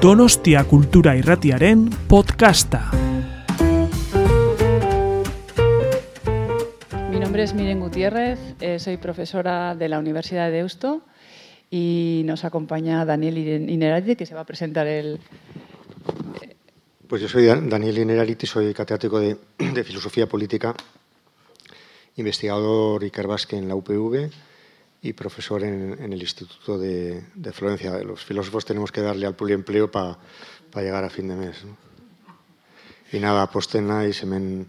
Donostia Kultura Irratiaren podcasta. Mi nombre es Miren Gutiérrez, eh, soy profesora de la Universidad de Deusto y nos acompaña Daniel Inerarity, que se va a presentar el... Pues yo soy Daniel Inerarity, soy catedrático de, de Filosofía Política, investigador Icarbasque en la UPV y profesor en, el Instituto de, Florencia. Los filósofos tenemos que darle al pluriempleo para llegar a fin de mes. ¿no? Y nada, posten naiz hemen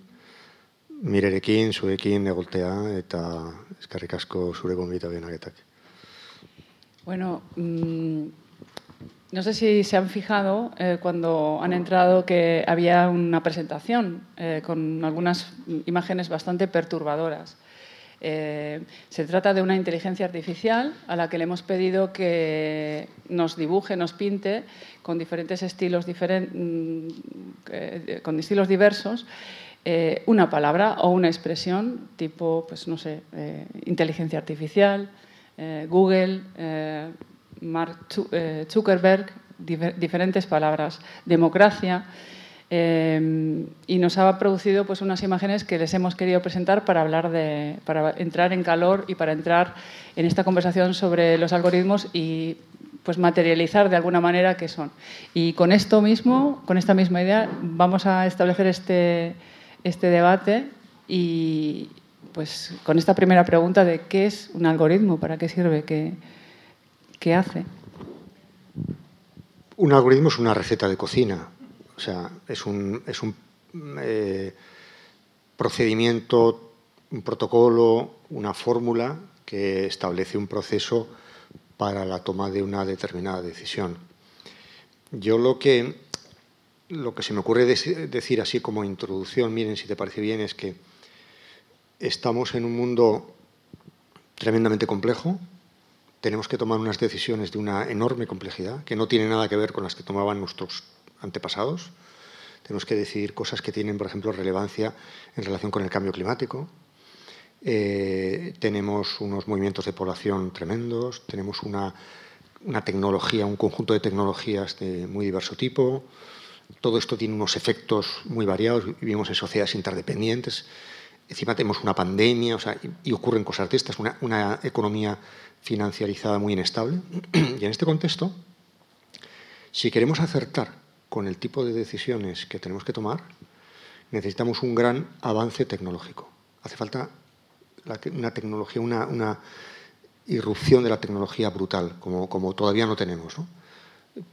mirerekin, zuekin egoltea eta eskerrik asko zure gonbita benaketak. Bueno, mmm, no sé si se han fijado eh, cuando han entrado que había una presentación eh, con algunas imágenes bastante perturbadoras. Eh, se trata de una inteligencia artificial a la que le hemos pedido que nos dibuje, nos pinte con diferentes estilos, mm, con estilos diversos eh, una palabra o una expresión tipo, pues no sé, eh, inteligencia artificial, Google, Mark Zuckerberg, diferentes palabras, democracia. Em, y nos ha producido pues, unas imágenes que les hemos querido presentar para, hablar de, para entrar en calor y para entrar en esta conversación sobre los algoritmos y pues, materializar de alguna manera qué son. Y con esto mismo, con esta misma idea, vamos a establecer este, este debate y pues con esta primera pregunta de qué es un algoritmo, para qué sirve, qué, qué hace. Un algoritmo es una receta de cocina o sea, es un, eh, procedimiento, un protocolo, una fórmula que establece un proceso para la toma de una determinada decisión. Yo lo que, lo que se me ocurre decir así como introducción, miren si te parece bien, es que estamos en un mundo tremendamente complejo, tenemos que tomar unas decisiones de una enorme complejidad que no tiene nada que ver con las que tomaban nuestros antepasados. Tenemos que decidir cosas que tienen, por ejemplo, relevancia en relación con el cambio climático. Eh, tenemos unos movimientos de población tremendos, tenemos una, tecnología, un conjunto de tecnologías de muy diverso tipo. Todo esto tiene unos efectos muy variados, vivimos en sociedades interdependientes. Encima tenemos una pandemia, y, ocurren cosas de estas, una, una economía financiarizada muy inestable. y en este contexto, si queremos acertar con el tipo de decisiones que tenemos que tomar, necesitamos un gran avance tecnológico. Hace falta una tecnología, una, irrupción de la tecnología brutal, como, todavía no tenemos.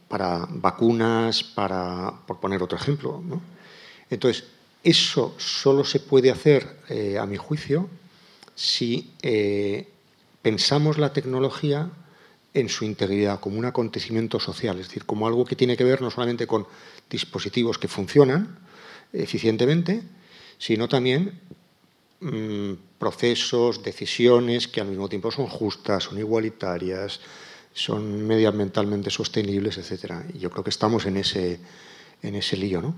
Para vacunas, para, por poner otro ejemplo. Entonces, eso solo se puede hacer, eh, a mi juicio, si eh, pensamos la tecnología en su integridad, como un acontecimiento social, es decir, como algo que tiene que ver no solamente con dispositivos que funcionan eficientemente, sino también mm, procesos, decisiones que al mismo tiempo son justas, son igualitarias, son medioambientalmente sostenibles, etc. Y yo creo que estamos en ese, en ese lío. ¿no?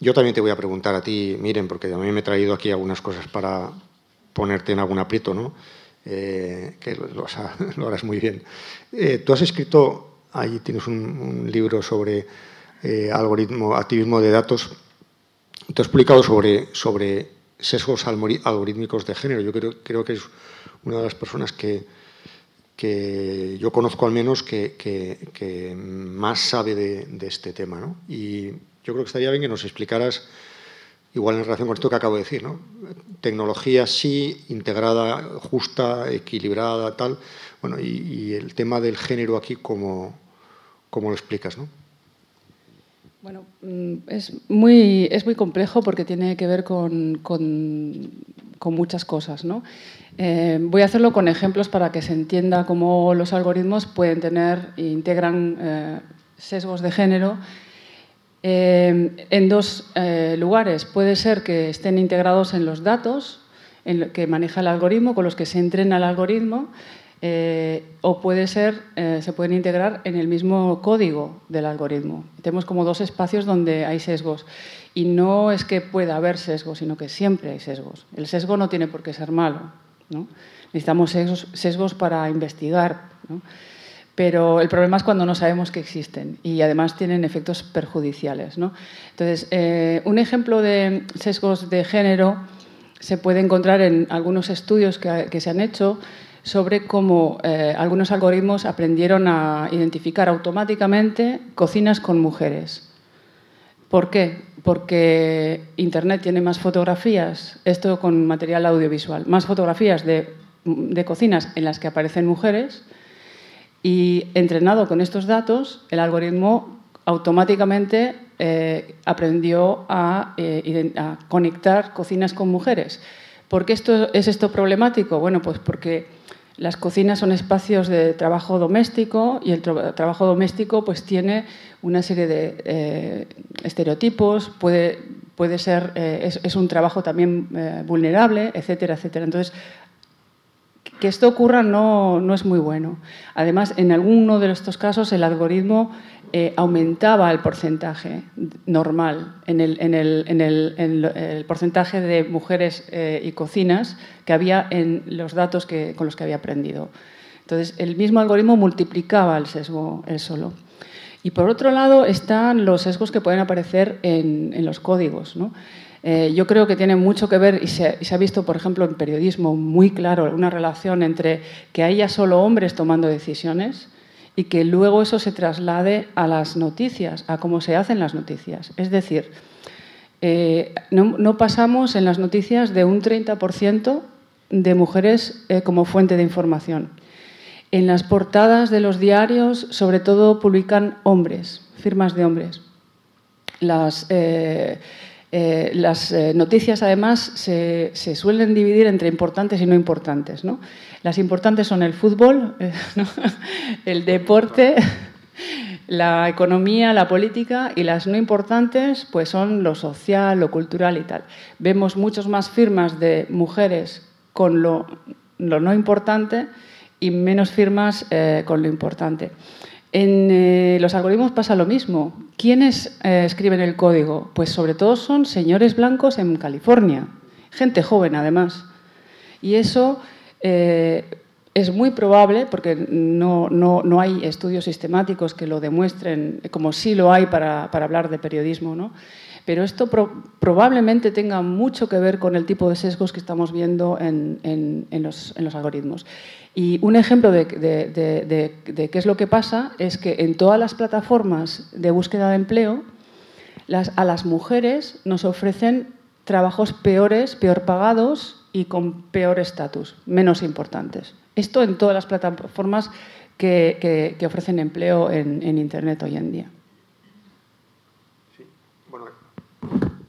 Yo también te voy a preguntar a ti, miren, porque a mí me he traído aquí algunas cosas para ponerte en algún aprieto, ¿no? Eh, que lo, harás muy bien. Eh, tú has escrito, ahí tienes un, libro sobre eh, algoritmo, activismo de datos, te has explicado sobre, sobre sesgos algorítmicos de género. Yo creo, creo que es una de las personas que, que yo conozco al menos que, que, más sabe de, de este tema. ¿no? Y yo creo que estaría bien que nos explicaras igual en relación con esto que acabo de decir, ¿no? Tecnología sí, integrada, justa, equilibrada, tal. Bueno, y, el tema del género aquí, ¿cómo, cómo lo explicas, no? Bueno, mm, es muy, es muy complejo porque tiene que ver con, con, muchas cosas. ¿no? Eh, voy a hacerlo con ejemplos para que se entienda cómo los algoritmos pueden tener e integran eh, sesgos de género eh, en dos eh, lugares. Puede ser que estén integrados en los datos en que maneja el algoritmo, con los que se entrena el algoritmo, eh, o puede ser, se pueden integrar en el mismo código del algoritmo. Tenemos como dos espacios donde hay sesgos. Y no es que pueda haber sesgos, sino que siempre hay sesgos. El sesgo no tiene por qué ser malo. Necesitamos sesgos, para investigar. Pero el problema es cuando no sabemos que existen y además tienen efectos perjudiciales. Entonces, eh, un ejemplo de sesgos de género se puede encontrar en algunos estudios que, se han hecho sobre cómo eh, algunos algoritmos aprendieron a identificar automáticamente cocinas con mujeres. ¿Por qué? Porque Internet tiene más fotografías, esto con material audiovisual, más fotografías de cocinas en las que aparecen mujeres y entrenado con estos datos, el algoritmo automáticamente eh, aprendió eh, a, conectar cocinas con mujeres. ¿Por qué esto, es esto problemático? Bueno, pues porque las cocinas son espacios de trabajo doméstico y el trabajo doméstico pues, tiene una serie de eh, estereotipos, puede, puede ser, es, un trabajo también vulnerable, etcétera, etcétera. Entonces, que esto ocurra no, no, es muy bueno. Además, en alguno de estos casos el algoritmo eh, aumentaba el porcentaje normal en el, en el, en el, porcentaje de mujeres eh, y cocinas que había en los datos que, con los que había aprendido. Entonces, el mismo algoritmo multiplicaba el sesgo él solo. Y por otro lado están los sesgos que pueden aparecer en, los códigos. ¿no? Eh, yo creo que tiene mucho que ver, y se, ha visto, por ejemplo, en periodismo muy claro, una relación entre que haya solo hombres tomando decisiones y que luego eso se traslade a las noticias, a cómo se hacen las noticias. Es decir, eh, no, pasamos en las noticias de un 30% de mujeres eh, como fuente de información. En las portadas de los diarios, sobre todo, publican hombres, firmas de hombres. Las, las eh, noticias, además, se, suelen dividir entre importantes y no importantes. ¿no? Las importantes son el fútbol, eh, el deporte, la economía, la política, y las no importantes pues son lo social, lo cultural y tal. Vemos muchas más firmas de mujeres con lo, no importante y menos firmas con lo importante. En eh, los algoritmos pasa lo mismo. ¿Quiénes eh, escriben el código? Pues sobre todo son señores blancos en California, gente joven además. Y eso eh, es muy probable, porque no, no, hay estudios sistemáticos que lo demuestren, como sí lo hay para, para hablar de periodismo, ¿no? Pero esto probablemente tenga mucho que ver con el tipo de sesgos que estamos viendo en, los, algoritmos. Y un ejemplo de, qué es lo que pasa es que en todas las plataformas de búsqueda de empleo, a las mujeres nos ofrecen trabajos peores, peor pagados y con peor estatus, menos importantes. Esto en todas las plataformas que ofrecen empleo en, Internet hoy en día.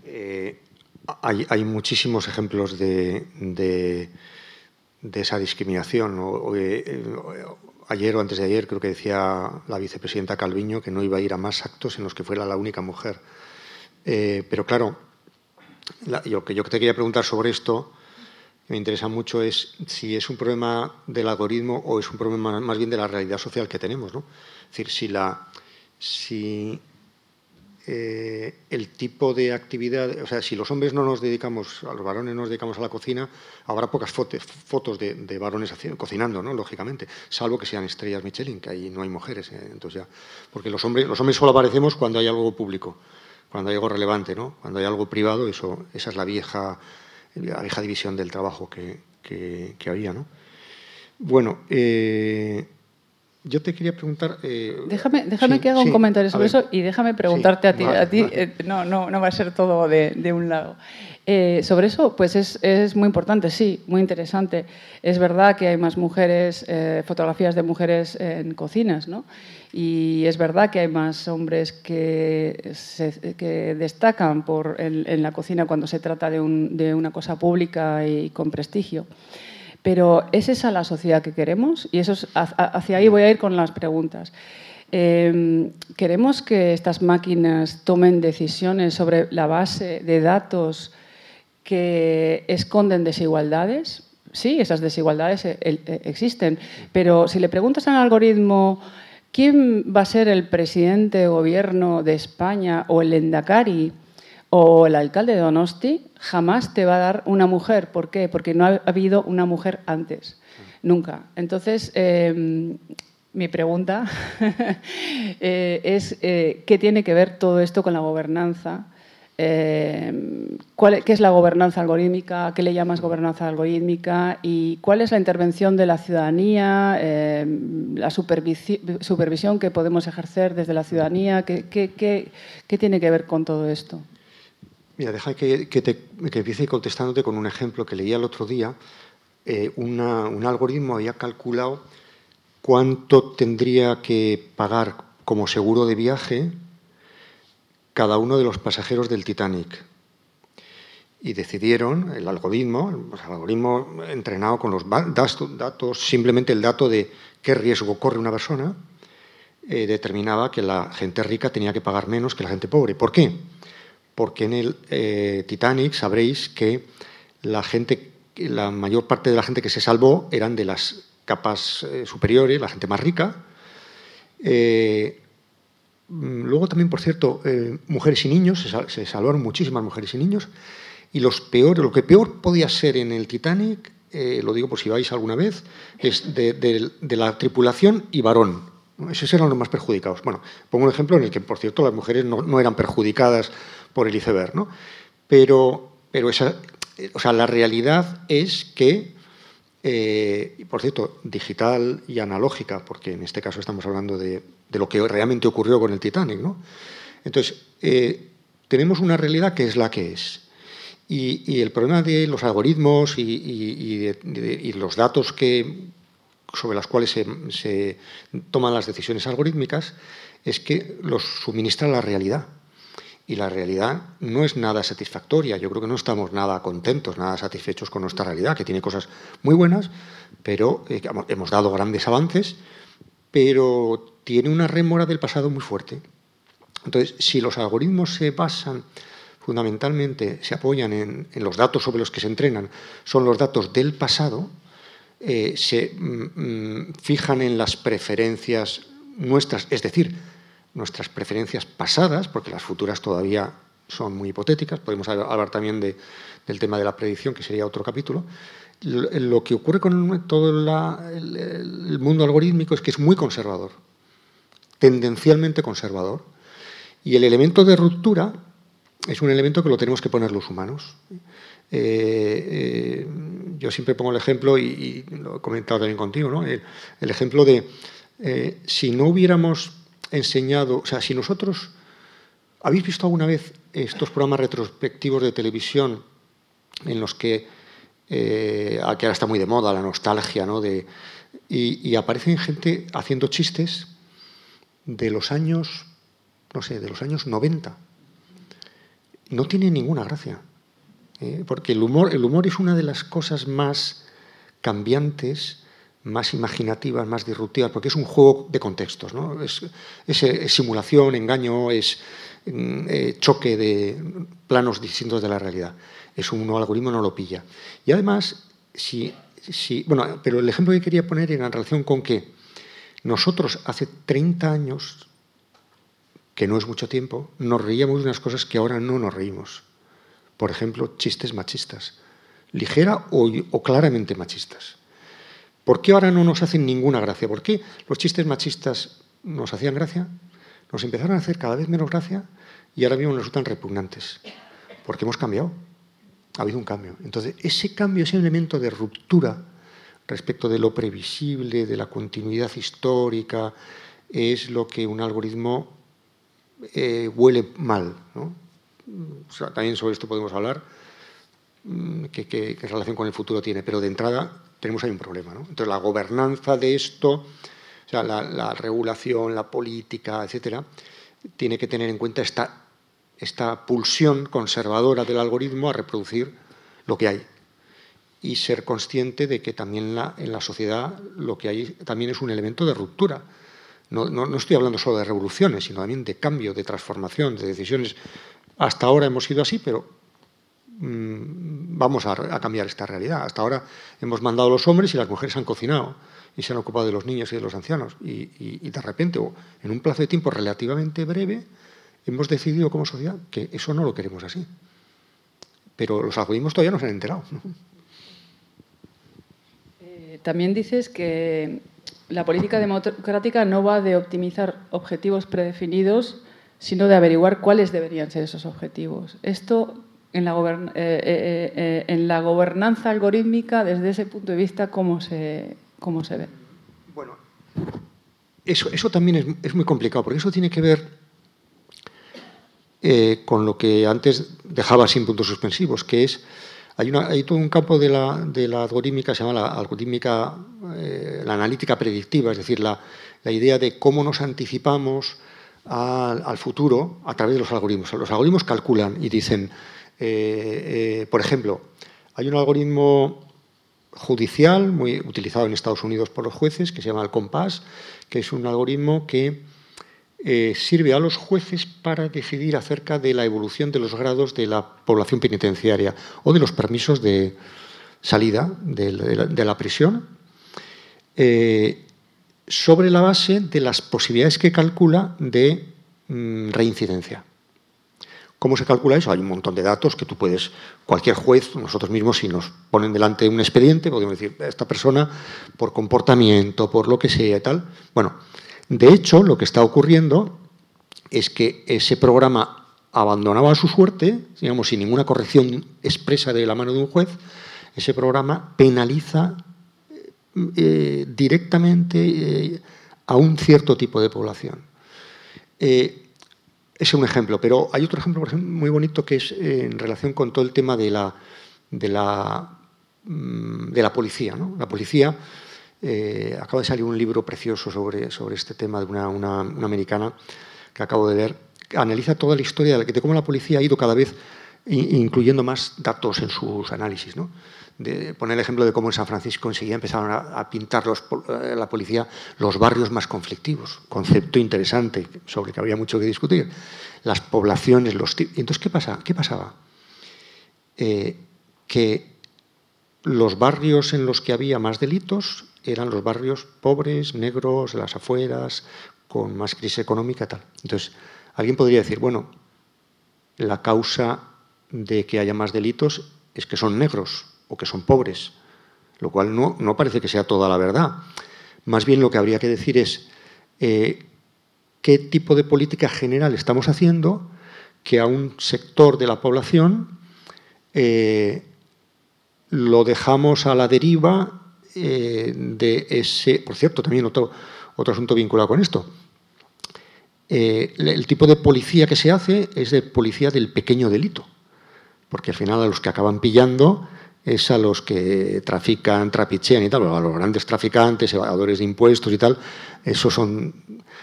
Eh, hay, muchísimos ejemplos de, esa discriminación. Eh, ayer o antes de ayer creo que decía la vicepresidenta Calviño que no iba a ir a más actos en los que fuera la única mujer. Eh, pero claro, lo que yo te quería preguntar sobre esto, me interesa mucho, es si es un problema del algoritmo o es un problema más bien de la realidad social que tenemos. ¿no? Es decir, si, la, si eh, el tipo de actividad, o sea, si los hombres no nos dedicamos, a los varones nos dedicamos a la cocina, habrá pocas fotos de, varones cocinando, ¿no? Lógicamente, salvo que sean estrellas Michelin, que ahí no hay mujeres, ¿eh? entonces ya, porque los hombres, los hombres solo aparecemos cuando hay algo público, cuando hay algo relevante, ¿no? Cuando hay algo privado, eso, esa es la vieja, vieja división del trabajo que, que, había, ¿no? Bueno, eh, yo te quería preguntar. Eh, déjame déjame que haga un comentario sobre eso y déjame preguntarte a ti. a ti eh, no, no, no va a ser todo de, de un lado. Eh, sobre eso, pues es, es, muy importante, sí, muy interesante. Es verdad que hay más mujeres, fotografías de mujeres en cocinas, ¿no? Y es verdad que hay más hombres que, se, que destacan por, en, en, la cocina cuando se trata de, un, de una cosa pública y con prestigio. Pero ¿es esa la sociedad que queremos? Y eso hacia ahí voy a ir con las preguntas. Em, ¿Queremos que estas máquinas tomen decisiones sobre la base de datos que esconden desigualdades? Sí, esas desigualdades eh, eh, existen, pero si le preguntas al algoritmo quién va a ser el presidente o gobierno de España o el Endacari, o el alcalde de Donosti jamás te va a dar una mujer. ¿Por qué? Porque no ha habido una mujer antes, nunca. Entonces, em, mi pregunta eh, es eh, qué tiene que ver todo esto con la gobernanza. Eh, ¿Qué es la gobernanza algorítmica? ¿Qué le llamas gobernanza algorítmica? ¿Y cuál es la intervención de la ciudadanía, la supervisión que podemos ejercer desde la ciudadanía? ¿Qué, qué, tiene que ver con todo esto? Mira, deja que, que, empiece contestándote con un ejemplo que leía el otro día. un algoritmo había calculado cuánto tendría que pagar como seguro de viaje cada uno de los pasajeros del Titanic. Y decidieron, el algoritmo, el algoritmo entrenado con los datos, simplemente el dato de qué riesgo corre una persona, eh, determinaba que la gente rica tenía que pagar menos que la gente pobre. ¿Por qué? Porque en el eh, Titanic sabréis que la gente, la mayor parte de la gente que se salvó eran de las capas eh, superiores, la gente más rica. Eh, luego también, por cierto, mujeres y niños, se, salvaron muchísimas mujeres y niños. Y los peores, lo que peor podía ser en el Titanic, lo digo por si vais alguna vez, es de, la tripulación y varón. Esos eran los más perjudicados. Bueno, pongo un ejemplo en el que, por cierto, las mujeres no, eran perjudicadas por el iceberg, ¿no? Pero, pero esa, o sea, la realidad es que eh, y por cierto, digital y analógica, porque en este caso estamos hablando de, lo que realmente ocurrió con el Titanic. ¿no? Entonces, eh, tenemos una realidad que es la que es. Y, el problema de los algoritmos y, los datos que, sobre los cuales se, toman las decisiones algorítmicas es que los suministra la realidad y la realidad no es nada satisfactoria. Yo creo que no estamos nada contentos, nada satisfechos con nuestra realidad, que tiene cosas muy buenas, pero eh, hemos dado grandes avances, pero tiene una rémora del pasado muy fuerte. Entonces, si los algoritmos se basan fundamentalmente, se apoyan en, los datos sobre los que se entrenan, son los datos del pasado, eh, se mm, mm, fijan en las preferencias nuestras, es decir, nuestras preferencias pasadas, porque las futuras todavía son muy hipotéticas, podemos hablar también del tema de la predicción, que sería otro capítulo. Lo que ocurre con todo el, mundo algorítmico es que es muy conservador, tendencialmente conservador, y el elemento de ruptura es un elemento que lo tenemos que poner los humanos. Eh, eh, yo siempre pongo el ejemplo, y, lo he comentado también contigo, el, ejemplo de eh, si no hubiéramos enseñado, o sea, si nosotros, ¿habéis visto alguna vez estos programas retrospectivos de televisión en los que, eh, que ahora está muy de moda, la nostalgia, ¿no? De, y, aparecen gente haciendo chistes de los años, no sé, de los años 90. No tiene ninguna gracia, ¿eh? porque el humor, el humor es una de las cosas más cambiantes, más imaginativas, más disruptivas, porque es un juego de contextos. ¿no? Es, simulación, engaño, es mm, eh, choque de planos distintos de la realidad. Es un algoritmo no lo pilla. Y además, si, si, bueno, pero el ejemplo que quería poner era en relación con que nosotros hace 30 años, que no es mucho tiempo, nos reíamos de unas cosas que ahora no nos reímos. Por ejemplo, chistes machistas, ligera o claramente machistas. ¿Por qué ahora no nos hacen ninguna gracia? ¿Por qué los chistes machistas nos hacían gracia? Nos empezaron a hacer cada vez menos gracia y ahora mismo nos resultan repugnantes. Porque hemos cambiado. Ha habido un cambio. Entonces, ese cambio, ese elemento de ruptura respecto de lo previsible, de la continuidad histórica, es lo que un algoritmo eh, huele mal. También sobre esto podemos hablar, mm, qué relación con el futuro tiene, pero de entrada tenemos ahí un problema. ¿no? Entonces, la gobernanza de esto, o sea, la, regulación, la política, etcétera, tiene que tener en cuenta esta, esta pulsión conservadora del algoritmo a reproducir lo que hay y ser consciente de que también la, en la sociedad lo que hay también es un elemento de ruptura. No, no, no, estoy hablando solo de revoluciones, sino también de cambio, de transformación, de decisiones. Hasta ahora hemos sido así, pero Mm, vamos a, cambiar esta realidad. Hasta ahora hemos mandado a los hombres y las mujeres han cocinado y se han ocupado de los niños y de los ancianos. Y, de repente, en un plazo de tiempo relativamente breve, hemos decidido como sociedad que eso no lo queremos así. Pero los algoritmos todavía no se han enterado. Eh, también dices que la política democrática no va de optimizar objetivos predefinidos, sino de averiguar cuáles deberían ser esos objetivos. Esto en la, eh, eh, eh, en la gobernanza algorítmica, desde ese punto de vista, ¿cómo se, cómo se ve? Bueno, eso, eso también es, es, muy complicado, porque eso tiene que ver con lo que antes dejaba sin puntos suspensivos, que es, hay, una, hay todo un campo de la, de la algorítmica, se llama la algorítmica, la analítica predictiva, es decir, la, la idea de cómo nos anticipamos al, futuro a través de los algoritmos. Los algoritmos calculan y dicen, eh, eh, por ejemplo, hay un algoritmo judicial muy utilizado en Estados Unidos por los jueces que se llama el compás, que es un algoritmo que eh, sirve a los jueces para decidir acerca de la evolución de los grados de la población penitenciaria o de los permisos de salida de la, prisión sobre la base de las posibilidades que calcula de mm, reincidencia. ¿Cómo se calcula eso? Hay un montón de datos que tú puedes, cualquier juez, nosotros mismos, si nos ponen delante un expediente, podemos decir, esta persona, por comportamiento, por lo que sea y tal. Bueno, de hecho, lo que está ocurriendo es que ese programa abandonaba a su suerte, digamos, sin ninguna corrección expresa de la mano de un juez, ese programa penaliza eh, directamente eh, a un cierto tipo de población. Eh, es un ejemplo, pero hay otro ejemplo muy bonito que es en relación con todo el tema de la, de la, mm, de la policía. ¿no? La policía, acaba de salir un libro precioso sobre, sobre este tema de una, una, americana que acabo de leer, que analiza toda la historia de, de cómo la policía ha ido cada vez incluyendo más datos en sus análisis. ¿no? De poner el ejemplo de cómo en San Francisco enseguida empezaron a, pintar eh, la policía los barrios más conflictivos. Concepto interesante sobre que había mucho que discutir. Las poblaciones, los Entonces, ¿qué, pasa? ¿Qué pasaba? Eh, que los barrios en los que había más delitos eran los barrios pobres, negros, las afueras, con más crisis económica tal. Entonces, alguien podría decir, bueno, la causa de que haya más delitos es que son negros o que son pobres, lo cual no, no parece que sea toda la verdad. Más bien lo que habría que decir es eh, qué tipo de política general estamos haciendo que a un sector de la población eh, lo dejamos a la deriva eh, de ese... Por cierto, también otro, otro asunto vinculado con esto. el tipo de policía que se hace es de policía del pequeño delito, porque al final a los que acaban pillando es a los que trafican, trapichean y tal, a los grandes traficantes, evadores de impuestos y tal, esos son...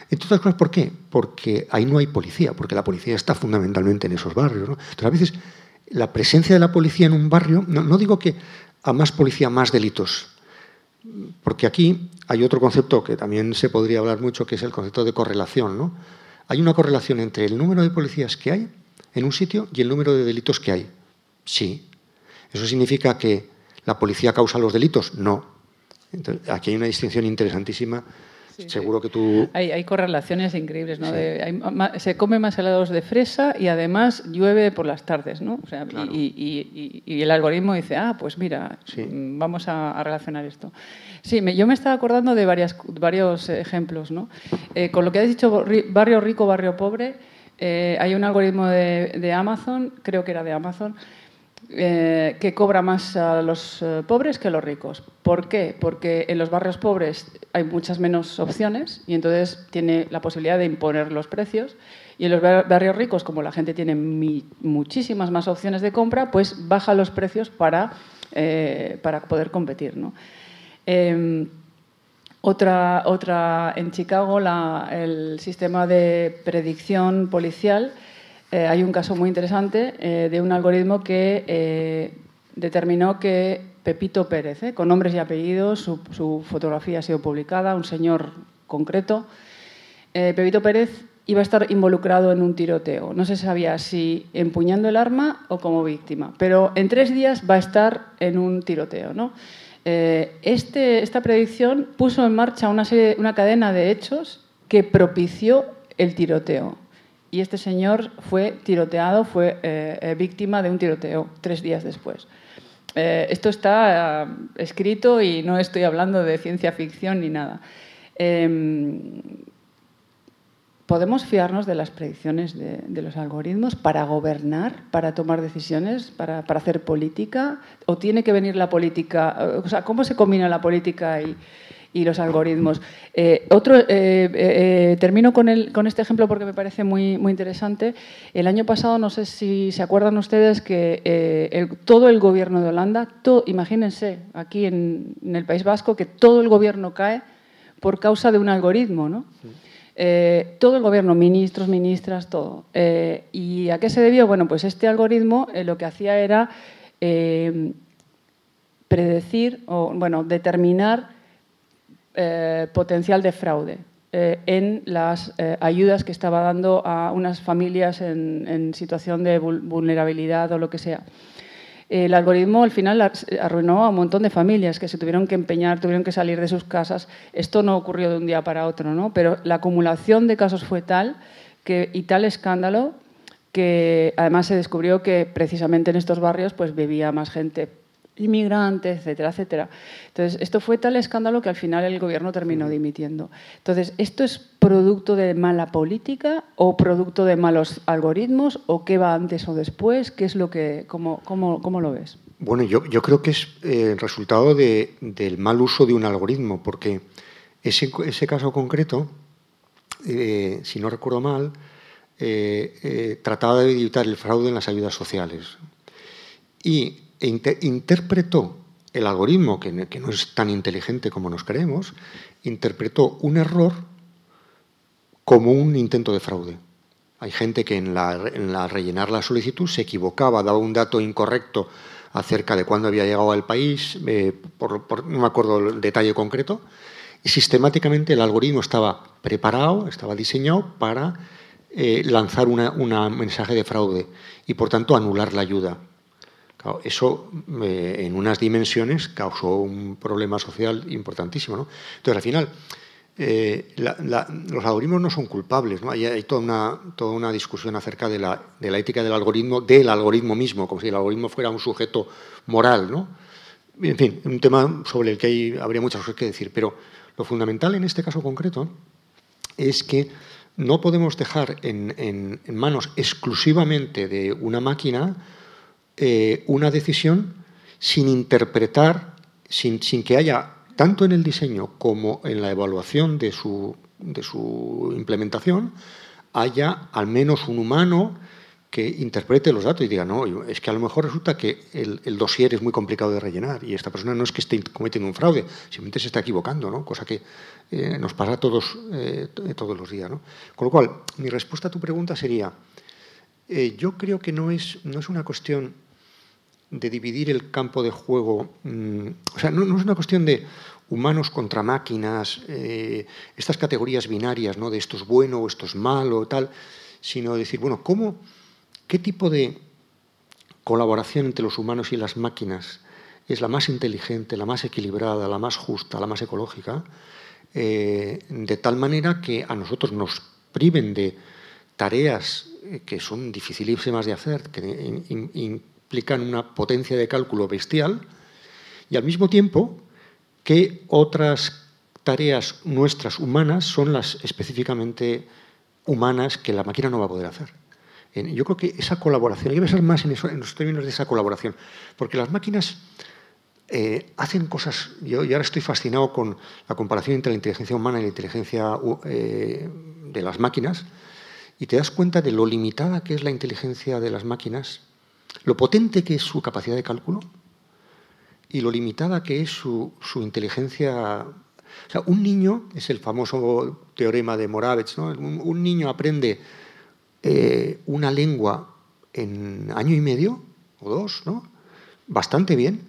Entre otras cosas, ¿por qué? Porque ahí no hay policía, porque la policía está fundamentalmente en esos barrios. ¿no? Entonces, a veces la presencia de la policía en un barrio, no, no digo que a más policía, más delitos, porque aquí hay otro concepto que también se podría hablar mucho, que es el concepto de correlación. ¿no? Hay una correlación entre el número de policías que hay en un sitio y el número de delitos que hay. Sí, ¿Eso significa que la policía causa los delitos? No. Entonces, aquí hay una distinción interesantísima. Sí, Seguro que tú... Hay, hay correlaciones increíbles, ¿no? Sí. De, hay, se come más helados de fresa y además llueve por las tardes, ¿no? O sea, claro. y, y, y, el algoritmo dice, ah, pues mira, sí. Mm, vamos a, a, relacionar esto. Sí, me, yo me estaba acordando de varias, varios ejemplos, ¿no? Eh, con lo que has dicho, barrio rico, barrio pobre, eh, hay un algoritmo de, de Amazon, creo que era de Amazon, eh, que cobra más a los eh, pobres que a los ricos. ¿Por qué? Porque en los barrios pobres hay muchas menos opciones y entonces tiene la posibilidad de imponer los precios. Y en los barrios ricos, como la gente tiene muchísimas más opciones de compra, pues baja los precios para, eh, para poder competir. ¿no? Eh, otra, otra, en Chicago, el sistema de predicción policial eh, hay un caso muy interesante eh, de un algoritmo que eh, determinó que Pepito Pérez, con nombres y apellidos, su, fotografía ha sido publicada, un señor concreto, Pepito Pérez iba a estar involucrado en un tiroteo. No se sabía si empuñando el arma o como víctima, pero en tres días va a estar en un tiroteo. ¿no? Este, esta predicción puso en marcha una cadena de hechos que propició el tiroteo y este señor fue tiroteado, fue eh, eh, víctima de un tiroteo tres días después. Eh, esto está escrito y no estoy hablando de ciencia ficción ni nada. Em, ¿Podemos fiarnos de las predicciones de, los algoritmos para gobernar, para tomar decisiones, para, hacer política? ¿O tiene que venir la política? O sea, ¿cómo se combina la política y, los algoritmos? Eh, otro, eh, eh, termino con, el, con, este ejemplo porque me parece muy, muy interesante. El año pasado, no sé si se acuerdan ustedes que todo el gobierno de Holanda, imagínense, aquí en, en, el País Vasco, que todo el gobierno cae por causa de un algoritmo, ¿no? Eh, todo el gobierno, ministros, ministras, todo. Eh, ¿Y a qué se debió? Bueno, pues este algoritmo eh, lo que hacía era predecir o, bueno, determinar potencial de fraude en las ayudas que estaba dando a unas familias en situación de vulnerabilidad o lo que sea el algoritmo al final arruinó a un montón de familias que se tuvieron que empeñar, tuvieron que salir de sus casas. Esto no ocurrió de un día para otro, ¿no? pero la acumulación de casos fue tal que, y tal escándalo que además se descubrió que precisamente en estos barrios pues, vivía más gente inmigrante, etcétera, etcétera. Entonces, esto fue tal escándalo que al final el gobierno terminó dimitiendo. Entonces, ¿esto es producto de mala política o producto de malos algoritmos o qué va antes o después? ¿Qué es lo que, cómo, cómo, cómo lo ves? Bueno, yo, yo creo que es el eh, resultado de, del mal uso de un algoritmo, porque ese, ese caso concreto, eh, si no recuerdo mal, eh, trataba de evitar el fraude en las ayudas sociales. Y interpretó el algoritmo, que, no es tan inteligente como nos creemos, interpretó un error como un intento de fraude. Hay gente que en la, rellenar la solicitud se equivocaba, daba un dato incorrecto acerca de cuándo había llegado al país, eh, por, no me acuerdo el detalle concreto, y sistemáticamente el algoritmo estaba preparado, estaba diseñado para eh, lanzar un mensaje de fraude y por tanto anular la ayuda eso eh, en unas dimensiones causó un problema social importantísimo. Entonces, al final, eh, los algoritmos no son culpables. Hay, toda, una, toda, una, discusión acerca de la, ética del algoritmo, del algoritmo mismo, como si el algoritmo fuera un sujeto moral. En fin, un tema sobre el que hay, habría muchas cosas que decir. Pero lo fundamental en este caso concreto es que no podemos dejar en manos exclusivamente de una máquina eh, una decisión sin interpretar, sin, que haya, tanto en el diseño como en la evaluación de su, de su implementación, haya al menos un humano que interprete los datos y diga, no, es que a lo mejor resulta que el, el, dossier es muy complicado de rellenar y esta persona no es que esté cometiendo un fraude, simplemente se está equivocando, ¿no? cosa que eh, nos pasa todos, eh, todos los días. ¿no? Con lo cual, mi respuesta a tu pregunta sería, yo creo que no es, no es una cuestión de dividir el campo de juego. Mm, o sea, no, es una cuestión de humanos contra máquinas, eh, estas categorías binarias, ¿no? de esto es bueno o esto es malo, tal, sino decir, bueno, ¿cómo, ¿qué tipo de colaboración entre los humanos y las máquinas es la más inteligente, la más equilibrada, la más justa, la más ecológica? Eh, de tal manera que a nosotros nos priven de tareas eh, que son dificilísimas de hacer, que implican una potencia de cálculo bestial y al mismo tiempo que otras tareas nuestras humanas son las específicamente humanas que la máquina no va a poder hacer. Yo creo que esa colaboración, hay que pensar más en, eso, los términos de esa colaboración, porque las máquinas eh, hacen cosas, yo, ahora estoy fascinado con la comparación entre la inteligencia humana y la inteligencia eh, de las máquinas, y te das cuenta de lo limitada que es la inteligencia de las máquinas lo potente que es su capacidad de cálculo y lo limitada que es su, inteligencia. Un niño, es el famoso teorema de Moravec, ¿no? un, niño aprende eh, una lengua en año y medio o dos, ¿no? bastante bien,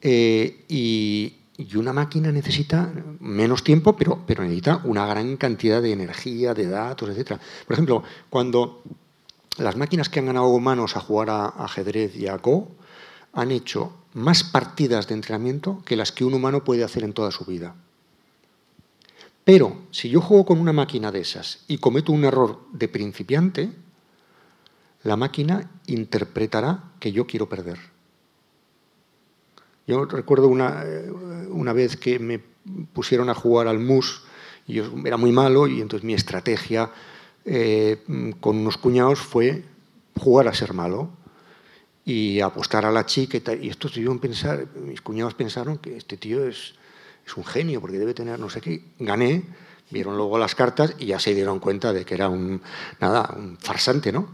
eh, y, una máquina necesita menos tiempo, pero, pero necesita una gran cantidad de energía, de datos, etc. Por ejemplo, cuando las máquinas que han ganado humanos a jugar a ajedrez y a Go han hecho más partidas de entrenamiento que las que un humano puede hacer en toda su vida. Pero si yo juego con una máquina de esas y cometo un error de principiante, la máquina interpretará que yo quiero perder. Yo recuerdo una, una vez que me pusieron a jugar al mus Y era muy malo y entonces mi estrategia eh, con unos cuñados fue jugar a ser malo y apostar a la chica y tal. Y estos pensar, mis cuñados pensaron que este tío es, es un genio porque debe tener no sé qué. Gané, vieron luego las cartas y ya se dieron cuenta de que era un, nada, un farsante, ¿no?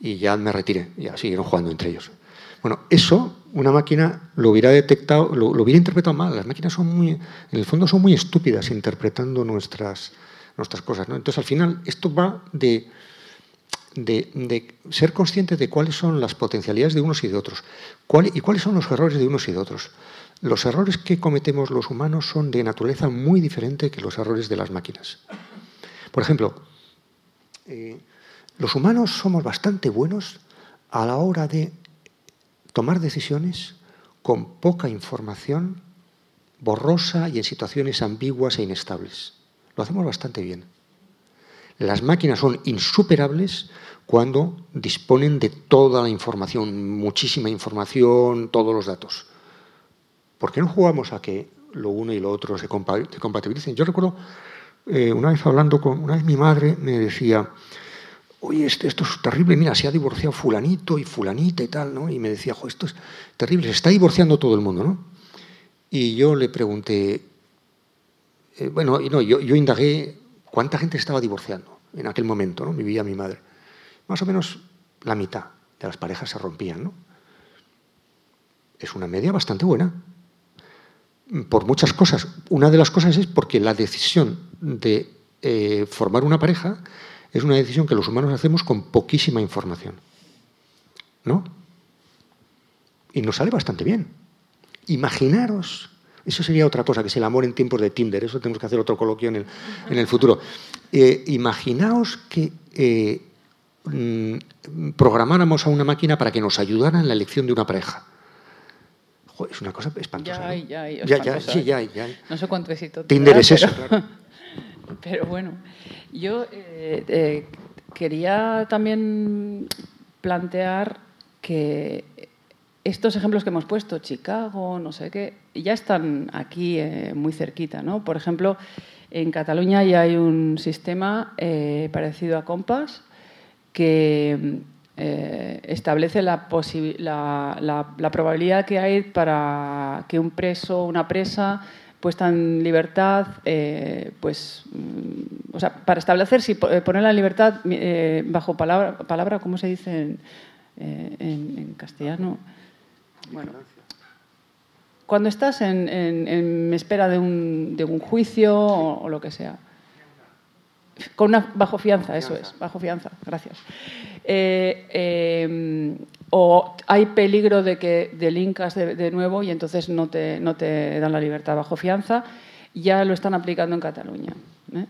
Y ya me retiré, ya siguieron jugando entre ellos. Bueno, eso una máquina lo hubiera detectado, lo, hubiera interpretado mal. Las máquinas son muy, en el fondo son muy estúpidas interpretando nuestras, nuestras cosas. ¿no? Entonces, al final, esto va de, de, ser conscientes de cuáles son las potencialidades de unos y de otros y cuáles son los errores de unos y de otros. Los errores que cometemos los humanos son de naturaleza muy diferente que los errores de las máquinas. Por ejemplo, eh, los humanos somos bastante buenos a la hora de tomar decisiones con poca información, borrosa y en situaciones ambiguas e inestables. Lo hacemos bastante bien. Las máquinas son insuperables cuando disponen de toda la información, muchísima información, todos los datos. ¿Por qué no jugamos a que lo uno y lo otro se compatibilicen? Yo recuerdo eh, una vez hablando con, una vez mi madre me decía, oye, esto, esto, es terrible, mira, se ha divorciado fulanito y fulanita y tal, ¿no? Y me decía, esto es terrible, se está divorciando todo el mundo, ¿no? Y yo le pregunté, eh, bueno, no, yo, indagué cuánta gente estaba divorciando en aquel momento, ¿no? Vivía mi madre. Más o menos la mitad de las parejas se rompían, ¿no? Es una media bastante buena. Por muchas cosas. Una de las cosas es porque la decisión de eh, formar una pareja es una decisión que los humanos hacemos con poquísima información. ¿No? Y nos sale bastante bien. Imaginaros, eso sería otra cosa, que es el amor en tiempos de Tinder, eso tenemos que hacer otro coloquio en el, futuro. Eh, imaginaos que eh, programáramos a una máquina para que nos ayudara en la elección de una pareja. es una cosa espantosa. Ya, ya, ya, sí, ya, ya. No sé cuánto éxito. Tinder es eso, claro. Pero bueno, yo eh, quería también plantear que estos ejemplos que hemos puesto, Chicago, no sé qué, ya están aquí eh, muy cerquita. ¿no? Por ejemplo, en Cataluña ya hay un sistema parecido a Compass que establece la, la, probabilidad que hay para que un preso o una presa puesta en libertad, eh, pues, mm, o sea, para establecer si eh, ponerla en libertad eh, bajo palabra, palabra, ¿cómo se dice en, castellano? Bueno, cuando estás en, espera de un, de un juicio o, lo que sea. Con una bajo fianza, eso es, bajo fianza, gracias o hay peligro de que delincas de, nuevo y entonces no te, no te, dan la libertad bajo fianza, ya lo están aplicando en Cataluña. ¿eh?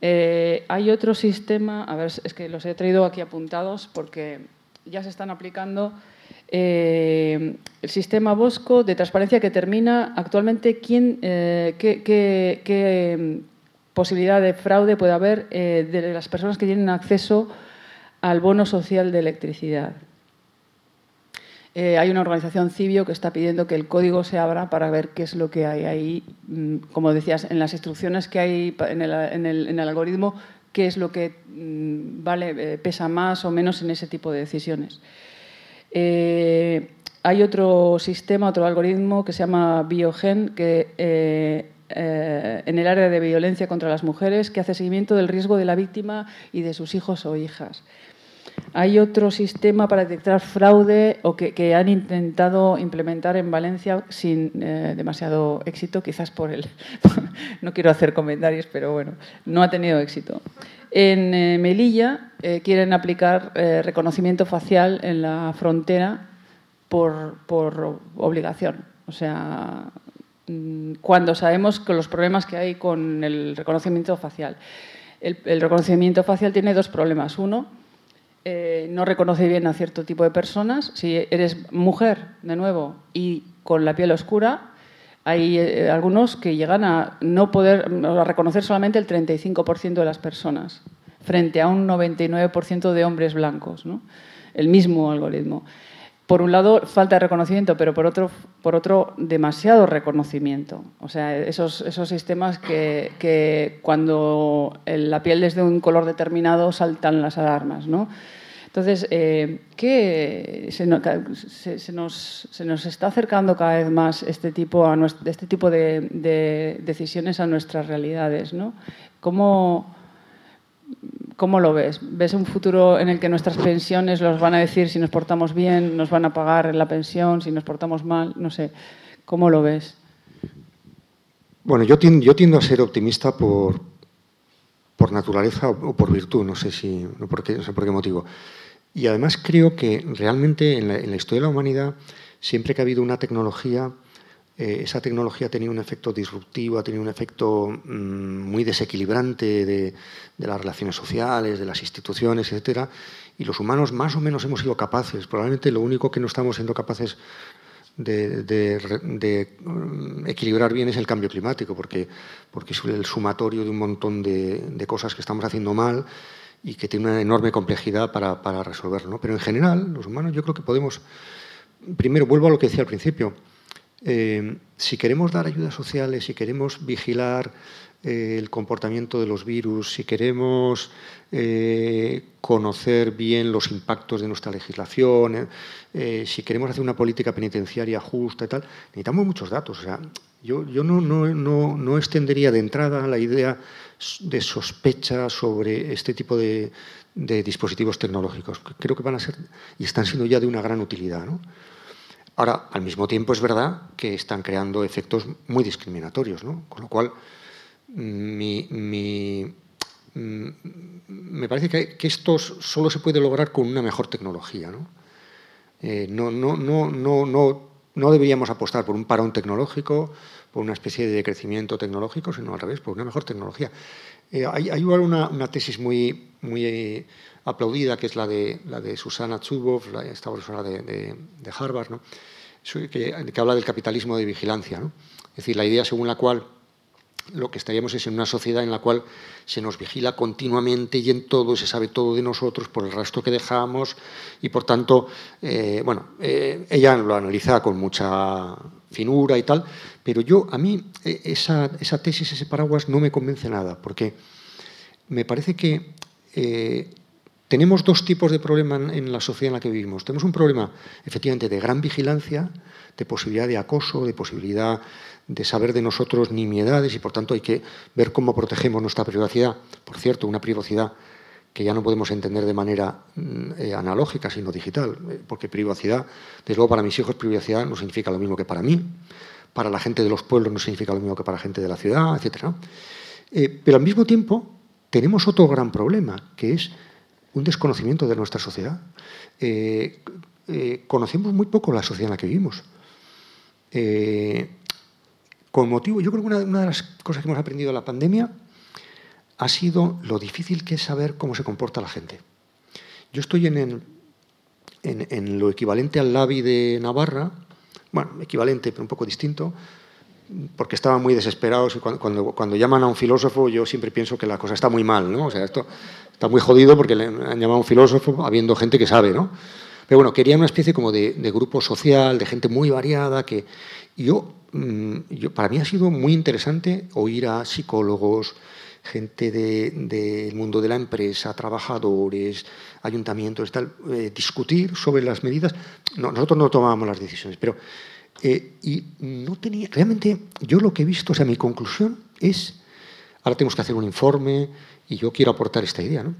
Eh, hay otro sistema, a ver, es que los he traído aquí apuntados porque ya se están aplicando eh, el sistema Bosco de transparencia que termina actualmente quién, qué, qué, posibilidad de fraude puede haber de las personas que tienen acceso al bono social de electricidad. Eh, hay una organización Cibio que está pidiendo que el código se abra para ver qué es lo que hay ahí, mm, como decías, en las instrucciones que hay en el, algoritmo, qué es lo que mm, vale, eh, pesa más o menos en ese tipo de decisiones. Eh, hay otro sistema, otro algoritmo que se llama Biogen, que en el área de violencia contra las mujeres, que hace seguimiento del riesgo de la víctima y de sus hijos o hijas. Hay otro sistema para detectar fraude o que, han intentado implementar en Valencia sin eh, demasiado éxito, quizás por el... no quiero hacer comentarios, pero bueno, no ha tenido éxito. En eh, Melilla eh, quieren aplicar reconocimiento facial en la frontera por, obligación. O sea, mm, cuando sabemos que los problemas que hay con el reconocimiento facial. el reconocimiento facial tiene dos problemas. Uno, eh, no reconoce bien a cierto tipo de personas. Si eres mujer, de nuevo, y con la piel oscura, hay eh, algunos que llegan a no poder a reconocer solamente el 35% de las personas, frente a un 99% de hombres blancos, ¿no? el mismo algoritmo. Por un lado, falta de reconocimiento, pero por otro, por otro demasiado reconocimiento. O sea, esos, esos sistemas que, que cuando la piel es de un color determinado saltan las alarmas, ¿no? Entonces, eh, ¿qué se, nos, se, nos, está acercando cada vez más este tipo, a este tipo de, decisiones a nuestras realidades? ¿no? ¿Cómo, ¿Cómo lo ves? ¿Ves un futuro en el que nuestras pensiones los van a decir si nos portamos bien, nos van a pagar la pensión, si nos portamos mal? No sé. ¿Cómo lo ves? Bueno, yo tiendo, a ser optimista por, por naturaleza o por virtud, no sé, si, no, por qué, no sé por qué motivo. Y además creo que realmente en la, historia de la humanidad, siempre que ha habido una tecnología, eh, esa tecnología ha tenido un efecto disruptivo, ha tenido un efecto mm, muy desequilibrante de, las relaciones sociales, de las instituciones, etc. Y los humanos más o menos hemos sido capaces. Probablemente lo único que no estamos siendo capaces de, mm, equilibrar bien es el cambio climático, porque, porque es el sumatorio de un montón de cosas que estamos haciendo mal y que tiene una enorme complejidad para, para resolverlo. Pero en general, los humanos yo creo que podemos, primero vuelvo a lo que decía al principio, eh, si queremos dar ayudas sociales, si queremos vigilar eh, el comportamiento de los virus, si queremos eh, conocer bien los impactos de nuestra legislación, si queremos hacer una política penitenciaria justa y tal, necesitamos muchos datos. O sea, yo, no, no, no, no extendería de entrada la idea de sospecha sobre este tipo de, dispositivos tecnológicos. Creo que van a ser y están siendo ya de una gran utilidad. Ahora, al mismo tiempo es verdad que están creando efectos muy discriminatorios, con lo cual mm, me parece que, esto solo se puede lograr con una mejor tecnología. Eh, no, no, no, no, no, no deberíamos apostar por un parón tecnológico, por una especie de crecimiento tecnológico, sino al revés, por una mejor tecnología. Eh, hay, hay una, una, tesis muy, muy eh, aplaudida, que es la de, la de Susana Zuboff, esta profesora de, de, Harvard, ¿no? que, que, habla del capitalismo de vigilancia. ¿no? Es decir, la idea según la cual lo que estaríamos es en una sociedad en la cual se nos vigila continuamente y en todo, se sabe todo de nosotros por el rastro que dejamos y por tanto, eh, bueno, eh, ella lo analiza con mucha finura y tal, pero yo, a mí, e, esa, esa tesis, ese paraguas no me convence nada, porque me parece que eh, tenemos dos tipos de problema en la sociedad en la que vivimos. Tenemos un problema, efectivamente, de gran vigilancia, de posibilidad de acoso, de posibilidad de saber de nosotros nimiedades y por tanto hay que ver cómo protegemos nuestra privacidad. Por cierto, una privacidad que ya no podemos entender de manera mm, eh, analógica, sino digital, eh, porque privacidad, desde luego para mis hijos privacidad no significa lo mismo que para mí, para la gente de los pueblos no significa lo mismo que para la gente de la ciudad, etc. Eh, pero al mismo tiempo tenemos otro gran problema, que es un desconocimiento de nuestra sociedad. conocemos muy poco la sociedad en la que vivimos. Con motivo, yo creo que una, de las cosas que hemos aprendido de la pandemia ha sido lo difícil que es saber cómo se comporta la gente. Yo estoy en, en, lo equivalente al LABI de Navarra, bueno, equivalente, pero un poco distinto, porque estaban muy desesperados y cuando, cuando, llaman a un filósofo yo siempre pienso que la cosa está muy mal, ¿no? O sea, esto está muy jodido porque le han llamado un filósofo habiendo gente que sabe, ¿no? Pero bueno, querían una especie como de, grupo social, de gente muy variada, que yo Mm, para mí ha sido muy interesante oír a psicólogos, gente del mundo de la empresa, trabajadores, ayuntamientos, tal, eh, discutir sobre las medidas. nosotros no tomábamos las decisiones, pero eh, y no tenía realmente yo lo que he visto, o sea, mi conclusión es, ahora tenemos que hacer un informe y yo quiero aportar esta idea, ¿no?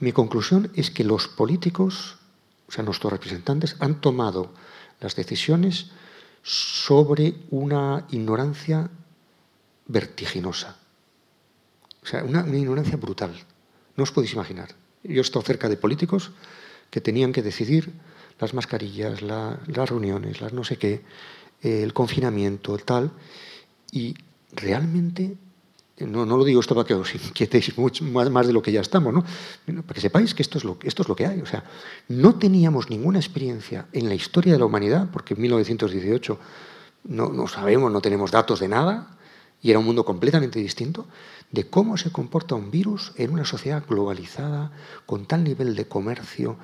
Mi conclusión es que los políticos, o sea, nuestros representantes, han tomado las decisiones sobre una ignorancia vertiginosa. O sea, una, ignorancia brutal. No os podéis imaginar. Yo he estado cerca de políticos que tenían que decidir las mascarillas, las reuniones, las no sé qué, el confinamiento, el tal, y realmente no, no, lo digo esto para que os inquietéis mucho, más, de lo que ya estamos, ¿no? para que sepáis que esto, es lo, esto es lo que hay. O sea, no teníamos ninguna experiencia en la historia de la humanidad, porque en 1918 no, no sabemos, no tenemos datos de nada, y era un mundo completamente distinto, de cómo se comporta un virus en una sociedad globalizada, con tal nivel de comercio,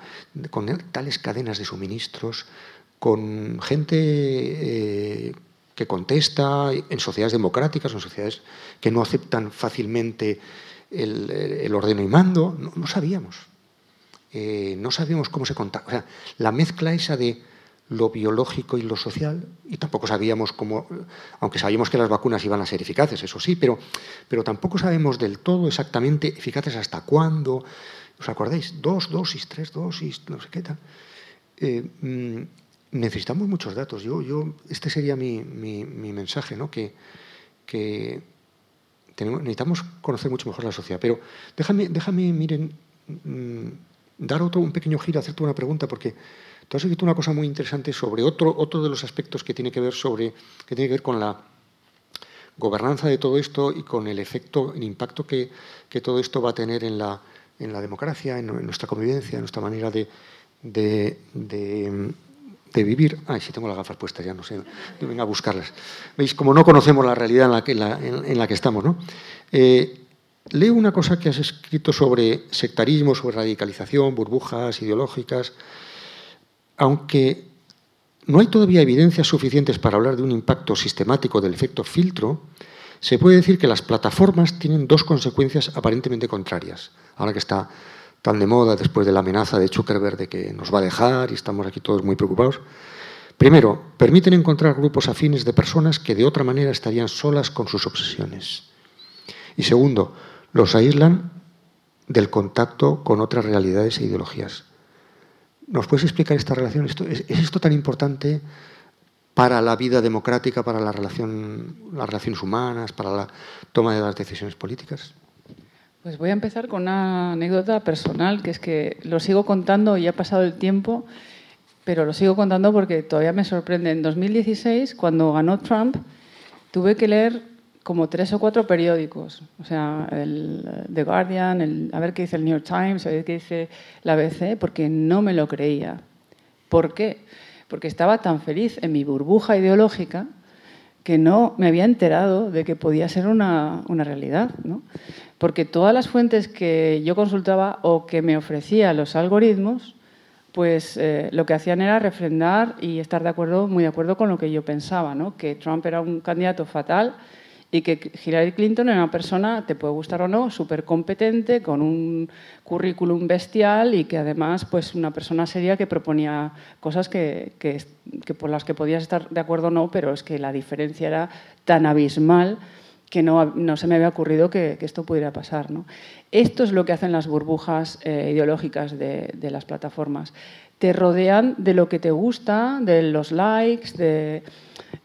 con tales cadenas de suministros, con gente eh, que contesta en sociedades democráticas, en sociedades que no aceptan fácilmente el, ordeno y mando. No, sabíamos. Eh, no sabíamos cómo se sea, la mezcla esa de lo biológico y lo social, y tampoco sabíamos cómo, aunque sabíamos que las vacunas iban a ser eficaces, eso sí, pero, pero tampoco sabemos del todo exactamente eficaces hasta cuándo. ¿Os acordáis? Dos dosis, tres dosis, no sé qué tal. Eh, mm, necesitamos muchos datos. Yo, yo, este sería mi, mi, mensaje, ¿no? que, que necesitamos conocer mucho mejor la sociedad. Pero déjame, déjame miren, mm, dar otro, un pequeño giro, hacerte una pregunta, porque Tú has escrito una cosa muy interesante sobre otro, otro de los aspectos que tiene que ver sobre que tiene que ver con la gobernanza de todo esto y con el efecto, el impacto que, todo esto va a tener en la, en la democracia, en, nuestra convivencia, en nuestra manera de, vivir. Ay, si tengo las gafas puestas, ya no sé, venga a buscarlas. Veis, como no conocemos la realidad en la que, en, la que estamos, ¿no? Eh, leo una cosa que has escrito sobre sectarismo, sobre radicalización, burbujas ideológicas, aunque no hay todavía evidencias suficientes para hablar de un impacto sistemático del efecto filtro, se puede decir que las plataformas tienen dos consecuencias aparentemente contrarias. Ahora que está tan de moda después de la amenaza de Zuckerberg de que nos va a dejar y estamos aquí todos muy preocupados. Primero, permiten encontrar grupos afines de personas que de otra manera estarían solas con sus obsesiones. Y segundo, los aíslan del contacto con otras realidades e ideologías. ¿Nos puedes explicar esta relación? ¿Es, esto tan importante para la vida democrática, para la relación, las relaciones humanas, para la toma de las decisiones políticas? Pues voy a empezar con una anécdota personal, que es que lo sigo contando y ha pasado el tiempo, pero lo sigo contando porque todavía me sorprende. En 2016, cuando ganó Trump, tuve que leer como tres o cuatro periódicos, o sea, el The Guardian, el, a ver qué dice el New York Times, a ver qué dice la ABC, porque no me lo creía. ¿Por qué? Porque estaba tan feliz en mi burbuja ideológica que no me había enterado de que podía ser una, una realidad. ¿no? Porque todas las fuentes que yo consultaba o que me ofrecía los algoritmos, pues eh, lo que hacían era refrendar y estar de acuerdo, muy de acuerdo con lo que yo pensaba, ¿no? que Trump era un candidato fatal, y que Hillary Clinton era una persona, te puede gustar o no, súper competente, con un currículum bestial y que además pues una persona seria que proponía cosas que, que, por las que podías estar de acuerdo o no, pero es que la diferencia era tan abismal que no, no se me había ocurrido que, esto pudiera pasar. ¿no? Esto es lo que hacen las burbujas eh, ideológicas de, de las plataformas. Te rodean de lo que te gusta, de los likes, de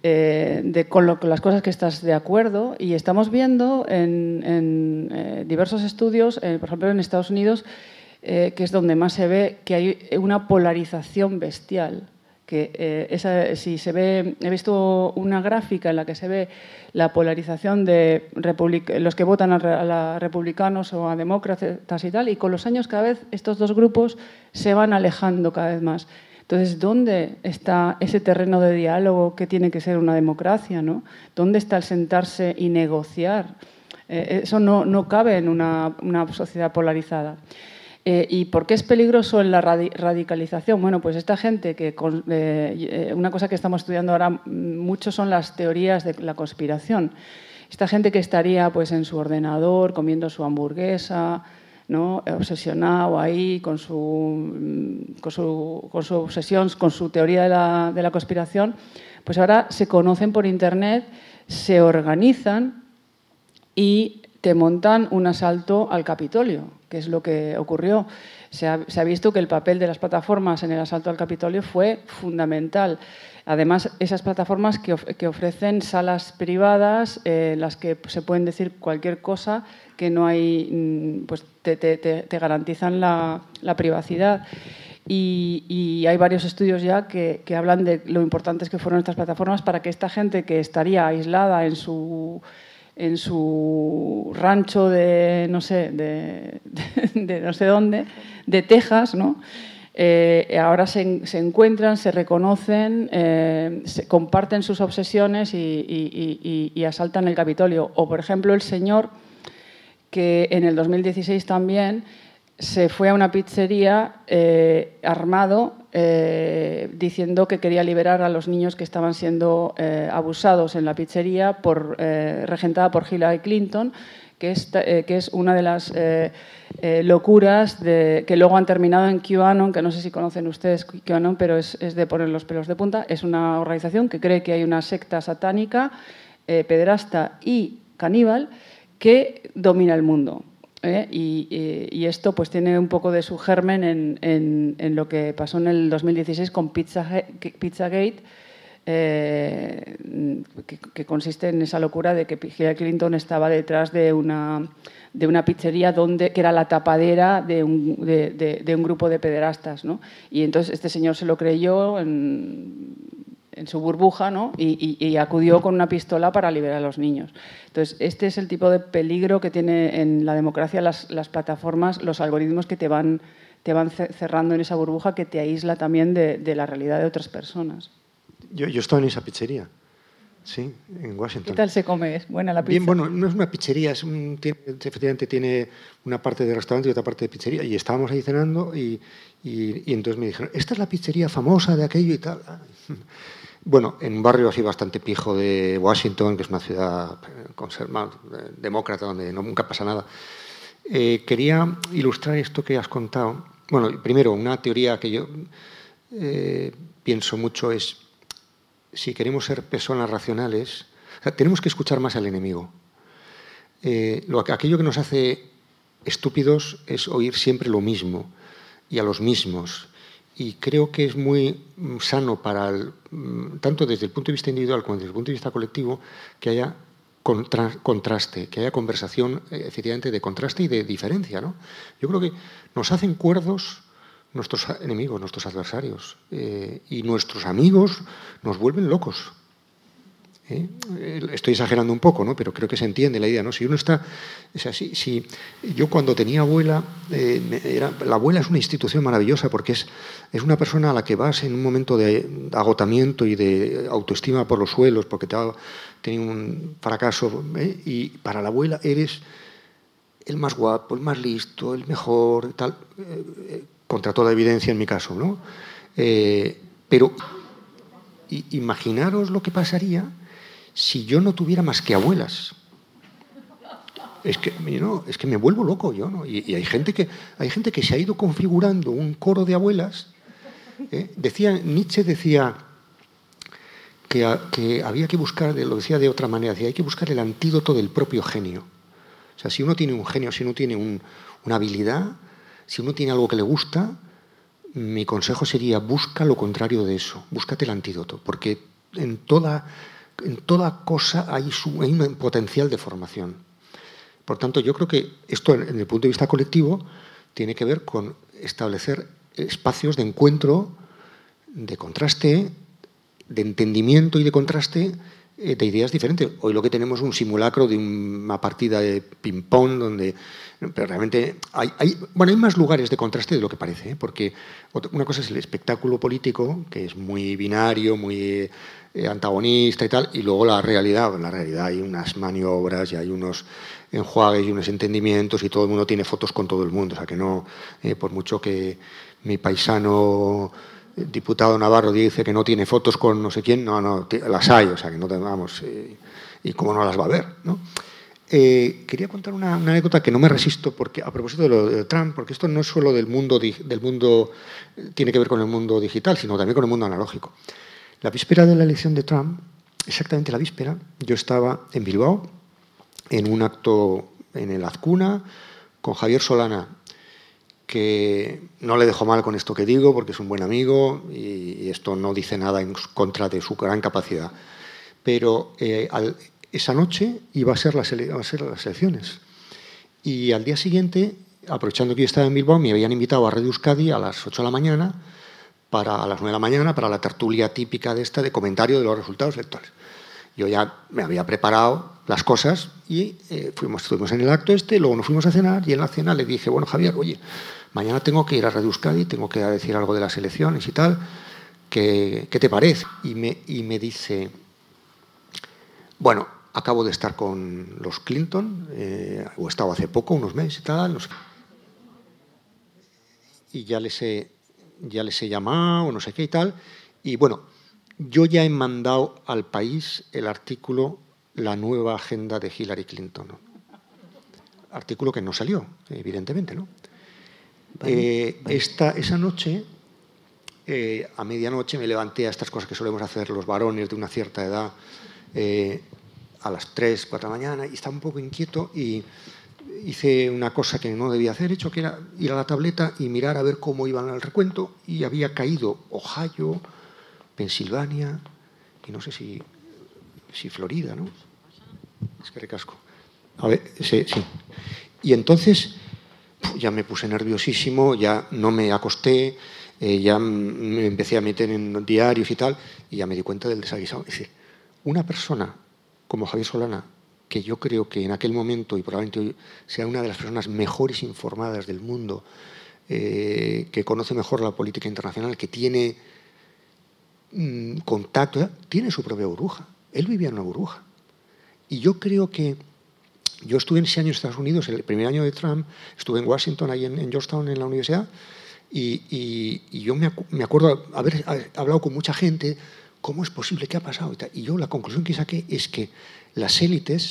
eh, de, con, las cosas que estás de acuerdo y estamos viendo en, eh, diversos estudios, eh, por ejemplo en Estados Unidos, que es donde más se ve que hay una polarización bestial. Que esa, si se ve, he visto una gráfica en la que se ve la polarización de los que votan a, republicanos o a demócratas y tal, y con los años cada vez estos dos grupos se van alejando cada vez más. Entonces, ¿dónde está ese terreno de diálogo que tiene que ser una democracia? ¿no? ¿Dónde está el sentarse y negociar? Eh, eso no, cabe en una, sociedad polarizada. Eh, ¿Y por qué es peligroso la radicalización? Bueno, pues esta gente que... Eh, una cosa que estamos estudiando ahora mucho son las teorías de la conspiración. Esta gente que estaría pues, en su ordenador comiendo su hamburguesa, ¿no? obsesionado ahí con su, con su, con su obsesión, con su teoría de la, conspiración, pues ahora se conocen por Internet, se organizan y te montan un asalto al Capitolio, que es lo que ocurrió. Se ha, se ha visto que el papel de las plataformas en el asalto al Capitolio fue fundamental. Además, esas plataformas que, que ofrecen salas privadas en eh, las que se pueden decir cualquier cosa que no hay, mm, pues te, te, te garantizan la, la privacidad. Y, y, hay varios estudios ya que, que, hablan de lo importantes que fueron estas plataformas para que esta gente que estaría aislada en su, en su rancho de no sé, de, de, no sé dónde, de Texas, ¿no? eh, ahora se, encuentran, se reconocen, eh, se comparten sus obsesiones y, asaltan el Capitolio. O, por ejemplo, el señor que en el 2016 también se fue a una pizzería eh, armado diciendo que quería liberar a los niños que estaban siendo abusados en la pizzería por, regentada por Hillary Clinton eh, que es, una de las eh, eh, locuras que luego han terminado en QAnon, que no sé si conocen ustedes QAnon, pero es, de poner los pelos de punta. Es una organización que cree que hay una secta satánica, pederasta y caníbal que domina el mundo. Y, esto pues tiene un poco de su germen en, lo que pasó en el 2016 con Pizzagate, eh, que, consiste en esa locura de que Hillary Clinton estaba detrás de una, de una pizzería donde, que era la tapadera de un, de, un grupo de pederastas. ¿no? Y entonces este señor se lo creyó en, en su burbuja ¿no? y, acudió con una pistola para liberar a los niños. Entonces, este es el tipo de peligro que tiene en la democracia las, las plataformas, los algoritmos que te van, te van cerrando en esa burbuja que te aísla también de la realidad de otras personas. Yo, yo estaba en esa pizzería, sí, en Washington. ¿Qué tal se come? ¿Es buena la pizza? Bien, bueno, no es una pizzería, es un, efectivamente tiene una parte de restaurante y otra parte de pizzería. Y estábamos ahí cenando y, y, entonces me dijeron, esta es la pizzería famosa de aquello y tal. Bueno, en un barrio así bastante pijo de Washington, que es una ciudad conservada, demócrata, donde nunca pasa nada. Eh, quería ilustrar esto que has contado. Bueno, primero, una teoría que yo eh, pienso mucho es si queremos ser personas racionales, tenemos que escuchar más al enemigo. Eh, lo, aquello que nos hace estúpidos es oír siempre lo mismo y a los mismos. Y creo que es muy mm, sano para, mm, tanto desde el punto de vista individual como desde el punto de vista colectivo, que haya contraste, que haya conversación eh, efectivamente de contraste y de diferencia. ¿no? Yo creo que nos hacen cuerdos nuestros enemigos, nuestros adversarios. Eh, y nuestros amigos nos vuelven locos. ¿Eh? Estoy exagerando un poco, ¿no? pero creo que se entiende la idea. ¿no? Si uno está. Es así, si, yo cuando tenía abuela, eh, la abuela es una institución maravillosa porque es, es una persona a la que vas en un momento de agotamiento y de autoestima por los suelos, porque te ha tenido un fracaso. Y para la abuela eres el más guapo, el más listo, el mejor, tal contra toda evidencia en mi caso, ¿no? Eh, pero imaginaros lo que pasaría si yo no tuviera más que abuelas. Es que, es que me vuelvo loco yo, ¿no? Y, hay, gente que, hay gente que se ha ido configurando un coro de abuelas. ¿eh? Decía, Nietzsche decía que, que, había que buscar, lo decía de otra manera, decía, hay que buscar el antídoto del propio genio. O sea, si uno tiene un genio, si uno tiene una habilidad, si uno tiene algo que le gusta, mi consejo sería busca lo contrario de eso, búscate el antídoto, porque en toda, en toda cosa hay, un potencial de formación. Por tanto, yo creo que esto, en el punto de vista colectivo, tiene que ver con establecer espacios de encuentro, de contraste, de entendimiento y de contraste eh, de ideas diferentes. Hoy lo que tenemos es un simulacro de una partida de ping-pong donde pero realmente hay, bueno, hay más lugares de contraste de lo que parece, ¿eh? porque una cosa es el espectáculo político, que es muy binario, muy eh, antagonista y tal, y luego la realidad. En la realidad hay unas maniobras y hay unos enjuagues y unos entendimientos y todo el mundo tiene fotos con todo el mundo. O sea que no, por mucho que mi paisano diputado Navarro dice que no tiene fotos con no sé quién, no, no, las hay, o sea que no vamos, eh, y cómo no las va a ver, ¿no? Eh, quería contar una, anécdota que no me resisto porque a propósito de lo de Trump, porque esto no es solo del mundo, del mundo, tiene que ver con el mundo digital, sino también con el mundo analógico. La víspera de la elección de Trump, exactamente la víspera, yo estaba en Bilbao en un acto en el Azcuna con Javier Solana, que no le dejo mal con esto que digo, porque es un buen amigo y, esto no dice nada en contra de su gran capacidad. Pero eh, esa noche iba a, ser las, a ser las elecciones. Y al día siguiente, aprovechando que yo estaba en Bilbao, me habían invitado a Radio Euskadi a las 8 de la mañana, para, a las 9 de la mañana, para la tertulia típica de esta de comentario de los resultados electorales. Yo ya me había preparado las cosas y eh, fuimos, estuvimos en el acto este, luego nos fuimos a cenar y en la cena le dije, bueno, Javier, oye, mañana tengo que ir a Radio Euskadi, tengo que decir algo de las elecciones y tal, ¿qué, qué te parece? Y me, y me dice, bueno, acabo de estar con los Clinton, eh, o he estado hace poco, unos meses y tal, no sé. y ya les, he, ya les he llamado, no sé qué y tal, y bueno, yo ya he mandado al país el artículo La nueva agenda de Hillary Clinton. ¿no? Artículo que no salió, evidentemente, ¿no? Eh, esta, esa noche, eh, a medianoche, me levanté a estas cosas que solemos hacer los varones de una cierta edad, eh, a las 3, 4 de la mañana, y estaba un poco inquieto y hice una cosa que no debía hacer, hecho que era ir a la tableta y mirar a ver cómo iban al recuento, y había caído Ohio, Pensilvania, y no sé si, si Florida, ¿no? Es que recasco. A ver, sí, sí. Y entonces ya me puse nerviosísimo, ya no me acosté, eh, ya me empecé a meter en diarios y tal, y ya me di cuenta del desaguisado. Es decir, una persona como Javier Solana, que yo creo que en aquel momento y probablemente hoy sea una de las personas mejores informadas del mundo, eh, que conoce mejor la política internacional, que tiene mm, contacto, tiene su propia burbuja. Él vivía en una burbuja. Y yo creo que yo estuve en ese año en Estados Unidos, el primer año de Trump, estuve en Washington, ahí en, Georgetown, en la universidad, y, yo me, acuerdo haber, hablado con mucha gente, ¿cómo es posible? ¿Qué ha pasado? Y, yo la conclusión que saqué es que las élites,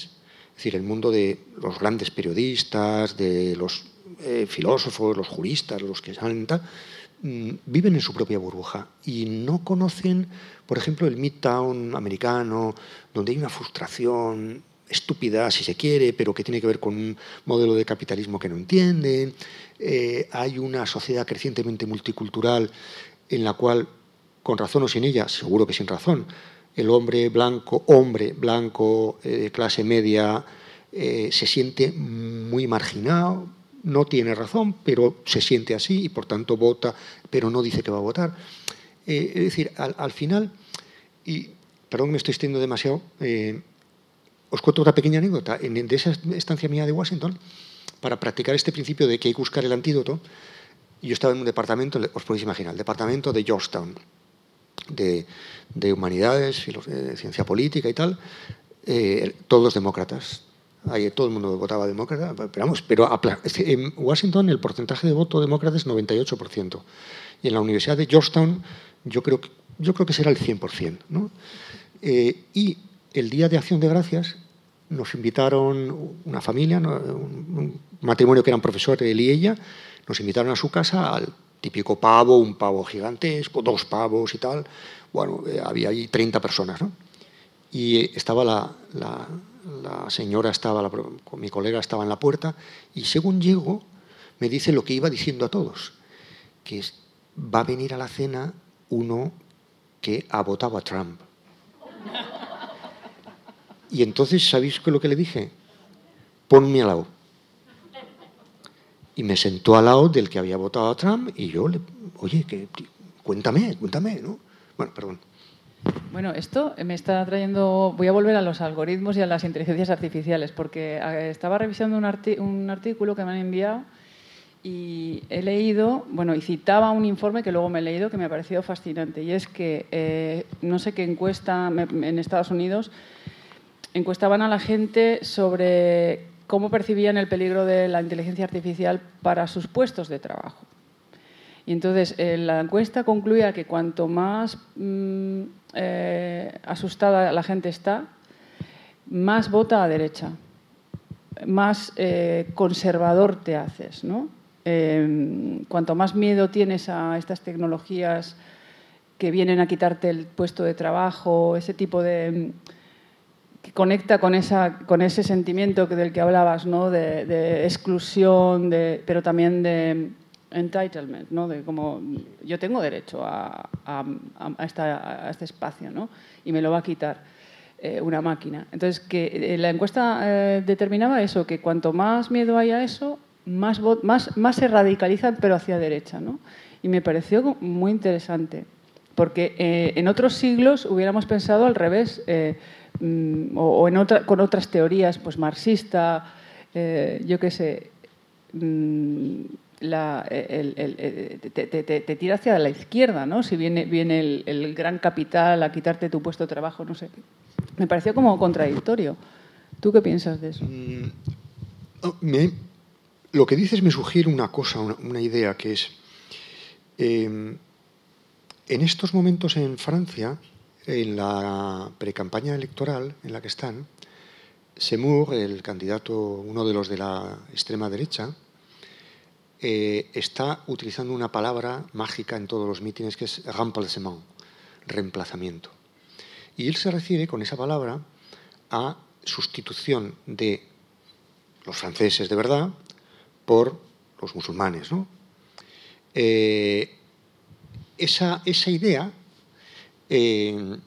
es decir, el mundo de los grandes periodistas, de los eh, filósofos, los juristas, los que salen tal, mm, viven en su propia burbuja y no conocen, por ejemplo, el Midtown americano, donde hay una frustración estúpida, si se quiere, pero que tiene que ver con un modelo de capitalismo que no entienden. Eh, hay una sociedad crecientemente multicultural en la cual, con razón o sin ella, seguro que sin razón, el hombre blanco, hombre blanco, eh, clase media, eh, se siente muy marginado, no tiene razón, pero se siente así y por tanto vota, pero no dice que va a votar. es decir, al, final, y perdón me estoy extendiendo demasiado, os cuento otra pequeña anécdota. En, de esa estancia mía de Washington, para practicar este principio de que hay que buscar el antídoto, yo estaba en un departamento, os podéis imaginar, el departamento de Georgetown, de, humanidades, de ciencia política y tal, eh, todos demócratas. Ahí todo el mundo votaba demócrata, pero vamos, pero en Washington el porcentaje de voto demócrata es 98%. Y en la Universidad de Georgetown yo creo que, yo creo que será el 100%. ¿no? Eh, y el Día de Acción de Gracias nos invitaron una familia, un matrimonio que eran profesores, él y ella, nos invitaron a su casa al típico pavo, un pavo gigantesco, dos pavos y tal. Bueno, eh, había ahí 30 personas, ¿no? Y estaba la, la, señora, estaba mi colega estaba en la puerta y según llego me dice lo que iba diciendo a todos, que va a venir a la cena uno que ha votado a Trump. Y entonces, ¿sabéis lo que le dije? Ponme al lado. Y me sentó al lado del que había votado a Trump y yo le, oye, que, cuéntame, cuéntame, ¿no? Bueno, perdón. Bueno, esto me está trayendo. Voy a volver a los algoritmos y a las inteligencias artificiales, porque estaba revisando un, un artículo que me han enviado y he leído, bueno, y citaba un informe que luego me he leído que me ha parecido fascinante, y es que eh, no sé qué encuesta en Estados Unidos encuestaban a la gente sobre cómo percibían el peligro de la inteligencia artificial para sus puestos de trabajo. Y entonces eh, la encuesta concluía que cuanto más mm, eh, asustada la gente está, más vota a derecha, más eh, conservador te haces. cuanto más miedo tienes a estas tecnologías que vienen a quitarte el puesto de trabajo, ese tipo de que conecta con, esa, con ese sentimiento del que hablabas, ¿no? de, exclusión, de, pero también de entitlement, ¿no? de como yo tengo derecho a, a, a, este espacio ¿no? y me lo va a quitar eh, una máquina. Entonces, que eh, la encuesta eh, determinaba eso, que cuanto más miedo haya a eso, más, más, más se radicalizan, pero hacia derecha. ¿no? Y me pareció muy interesante, porque en otros siglos hubiéramos pensado al revés Mm, o, con otras teorías, pues marxista, eh, yo qué sé, mm, te, tira hacia la izquierda, ¿no? Si viene, viene el, gran capital a quitarte tu puesto de trabajo, no sé. Me pareció como contradictorio. ¿Tú qué piensas de eso? Mm, oh, lo que dices me sugiere una cosa, una, idea, que es, em, en estos momentos en Francia, en la precampaña electoral en la que están, Seymour, el candidato, uno de los de la extrema derecha, eh, está utilizando una palabra mágica en todos los mítines que es remplacement, reemplazamiento. Y él se refiere con esa palabra a sustitución de los franceses de verdad por los musulmanes. Eh, esa, esa, idea eh,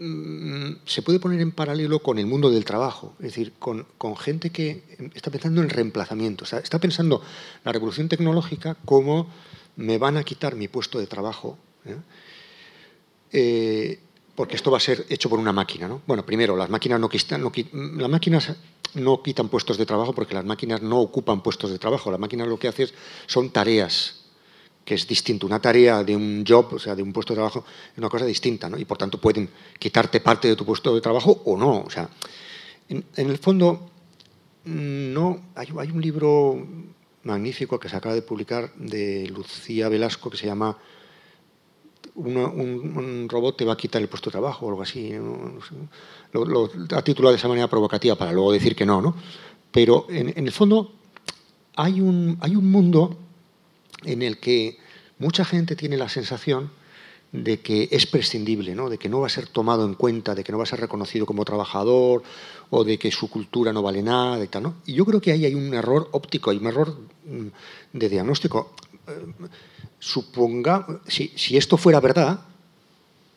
Mm, se puede poner en paralelo con el mundo del trabajo, es decir, con, gente que está pensando en reemplazamiento, está pensando la revolución tecnológica como me van a quitar mi puesto de trabajo, ¿eh? Eh, porque esto va a ser hecho por una máquina. Bueno, primero, las máquinas no, quitan, las máquinas no quitan puestos de trabajo porque las máquinas no ocupan puestos de trabajo, las máquinas lo que hacen son tareas que es distinto. Una tarea de un job, o sea, de un puesto de trabajo, es una cosa distinta, ¿no? Y por tanto pueden quitarte parte de tu puesto de trabajo o no. O sea, en, el fondo, no. Hay, un libro magnífico que se acaba de publicar de Lucía Velasco que se llama un, robot te va a quitar el puesto de trabajo o algo así. Lo, ha titulado de esa manera provocativa para luego decir que no, ¿no? Pero en, en el fondo hay un, hay un mundo en el que mucha gente tiene la sensación de que es prescindible, ¿no? de que no va a ser tomado en cuenta, de que no va a ser reconocido como trabajador o de que su cultura no vale nada y tal. ¿no? Y yo creo que ahí hay un error óptico, hay un error mm, de diagnóstico. Eh, suponga, si, si esto fuera verdad,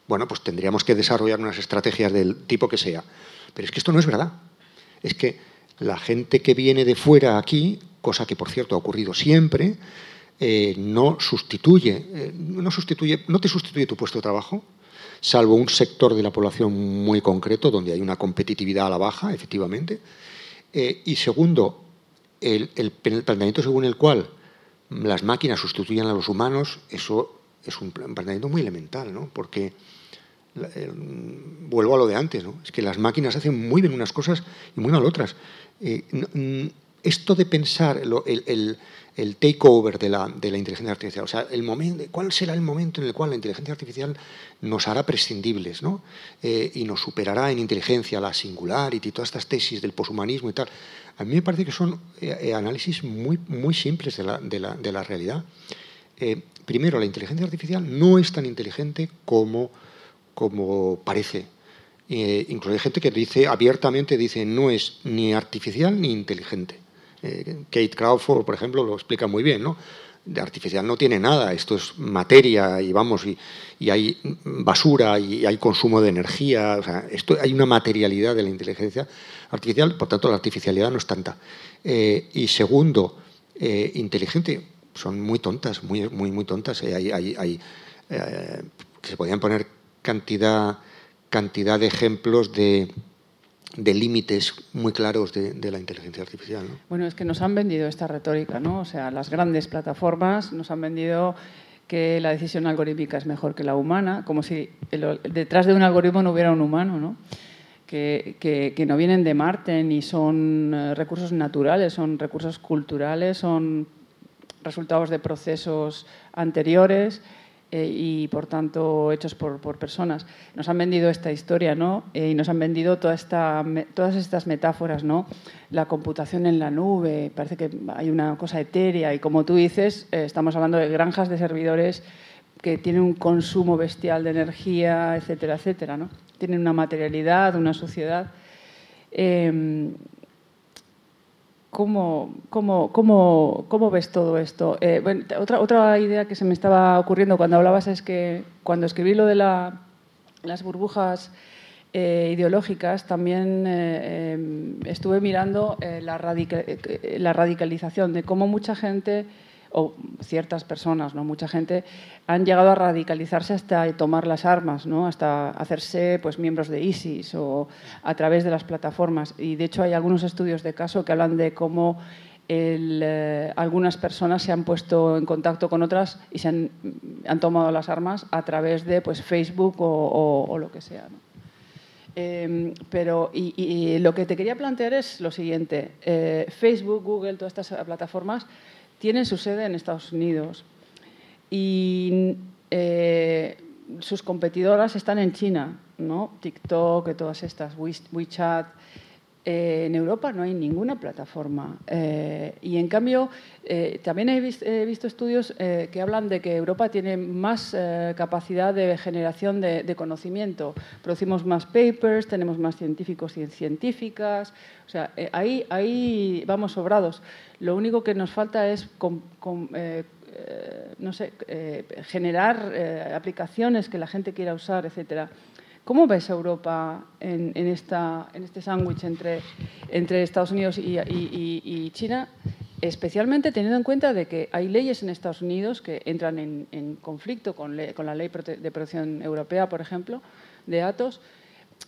bueno, pues tendríamos que desarrollar unas estrategias del tipo que sea. Pero es que esto no es verdad. Es que la gente que viene de fuera aquí, cosa que por cierto ha ocurrido siempre, eh, no sustituye, eh, no sustituye, no te sustituye tu puesto de trabajo, salvo un sector de la población muy concreto donde hay una competitividad a la baja, efectivamente. Eh, y segundo, el, el, planteamiento según el cual las máquinas sustituyen a los humanos, eso es un planteamiento muy elemental, ¿no? Porque vuelvo a lo de antes, ¿no? Es que las máquinas hacen muy bien unas cosas y muy mal otras. esto de pensar el el takeover de la, de la inteligencia artificial. O sea, el momento, ¿cuál será el momento en el cual la inteligencia artificial nos hará prescindibles ¿no? Eh, y nos superará en inteligencia la singularity, todas estas tesis del poshumanismo y tal? A mí me parece que son eh, eh, análisis muy, muy simples de la, de la, de la realidad. primero, la inteligencia artificial no es tan inteligente como, como parece. incluso hay gente que dice abiertamente, dice, no es ni artificial ni inteligente. Eh, Kate Crawford, por ejemplo, lo explica muy bien, ¿no? De artificial no tiene nada, esto es materia y vamos, y, hay basura y hay consumo de energía, o sea, esto, hay una materialidad de la inteligencia artificial, por tanto la artificialidad no es tanta. Eh, y segundo, eh, inteligente, son muy tontas, muy, muy, muy tontas. hay, se podían poner cantidad, cantidad de ejemplos de, de límites muy claros de, la inteligencia artificial. Bueno, es que nos han vendido esta retórica, ¿no? O sea, las grandes plataformas nos han vendido que la decisión algorítmica es mejor que la humana, como si detrás de un algoritmo no hubiera un humano, ¿no? Que, que, no vienen de Marte ni son eh, recursos naturales, son recursos culturales, son resultados de procesos anteriores eh, y por tanto hechos por, por, personas. Nos han vendido esta historia ¿no? Eh, y nos han vendido toda esta, todas estas metáforas, ¿no? la computación en la nube, parece que hay una cosa etérea y como tú dices, eh, estamos hablando de granjas de servidores que tienen un consumo bestial de energía, etcétera, etcétera. ¿no? Tienen una materialidad, una sociedad. ¿Cómo, cómo, cómo, cómo ves todo esto? Eh, otra, otra idea que se me estaba ocurriendo cuando hablabas es que cuando escribí lo de la, las burbujas eh, ideológicas, también eh, estuve mirando la, la radicalización, de cómo mucha gente o ciertas personas, no mucha gente, han llegado a radicalizarse hasta tomar las armas, ¿no? hasta hacerse pues, miembros de ISIS o a través de las plataformas. Y de hecho hay algunos estudios de caso que hablan de cómo eh, algunas personas se han puesto en contacto con otras y se han, tomado las armas a través de pues, Facebook o, lo que sea. Em, pero y, lo que te quería plantear es lo siguiente. Eh, Facebook, Google, todas estas plataformas tienen su sede en Estados Unidos y eh, sus competidoras están en China, ¿no? TikTok, todas estas, WeChat. Eh, en Europa no hay ninguna plataforma. Eh, y en cambio, eh, también he, visto estudios que hablan de que Europa tiene más capacidad de generación de, conocimiento. Producimos más papers, tenemos más científicos y científicas. O sea, ahí, ahí vamos sobrados. Lo único que nos falta es no sé, generar aplicaciones que la gente quiera usar, etcétera. ¿Cómo ves Europa en, este sándwich entre, entre Estados Unidos y, China? Especialmente teniendo en cuenta de que hay leyes en Estados Unidos que entran en, conflicto con, la ley de protección europea, por ejemplo, de datos,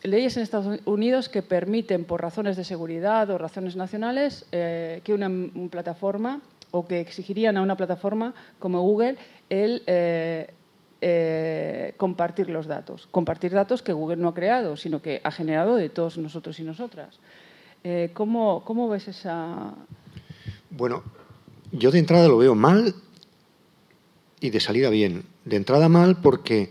leyes en Estados Unidos que permiten, por razones de seguridad o razones nacionales, eh, que una, plataforma o que exigirían a una plataforma como Google el eh, eh, compartir los datos. Compartir datos que Google no ha creado, sino que ha generado de todos nosotros y nosotras. Eh, ¿cómo, ¿Cómo ves esa...? Bueno, yo de entrada lo veo mal y de salida bien. De entrada mal porque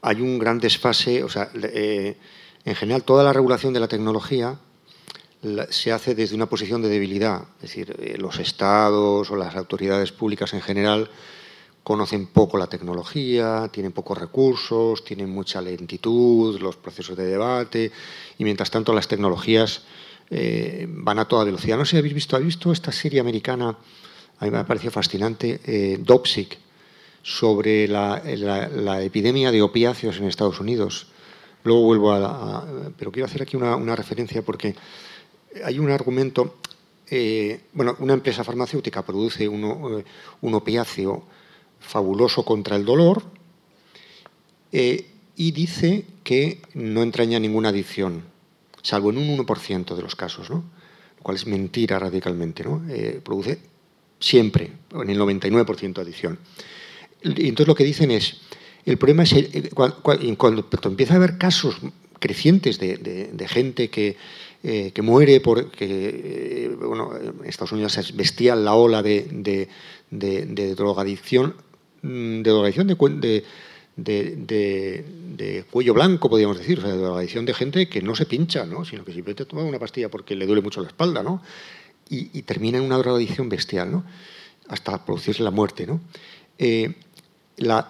hay un gran desfase, o sea, eh, en general toda la regulación de la tecnología se hace desde una posición de debilidad, es decir, los estados o las autoridades públicas en general conocen poco la tecnología, tienen pocos recursos, tienen mucha lentitud, los procesos de debate, y mientras tanto las tecnologías eh, van a toda velocidad. No sé si habéis visto, ¿habéis visto esta serie americana? A mí me ha parecido fascinante, eh, Dopsic, sobre la, epidemia de opiáceos en Estados Unidos. Luego vuelvo a... pero quiero hacer aquí una, referencia porque hay un argumento... Eh, bueno, una empresa farmacéutica produce un opiáceo fabuloso contra el dolor eh, y dice que no entraña ninguna adicción, salvo en un 1% de los casos, ¿no? lo cual es mentira radicalmente. ¿no? Eh, produce siempre, en el 99% de adicción. Y entonces lo que dicen es, el problema es eh, cuando, empieza a haber casos crecientes de, gente que, que muere porque, bueno, en Estados Unidos es bestial la ola de, de drogadicción, Mm, de drogadicción de, de, de, cuello blanco, podríamos decir, o sea, de drogadicción de gente que no se pincha, ¿no? sino que simplemente toma una pastilla porque le duele mucho la espalda, ¿no? y, termina en una drogadicción bestial, ¿no? hasta producirse la muerte. ¿no? Eh, la,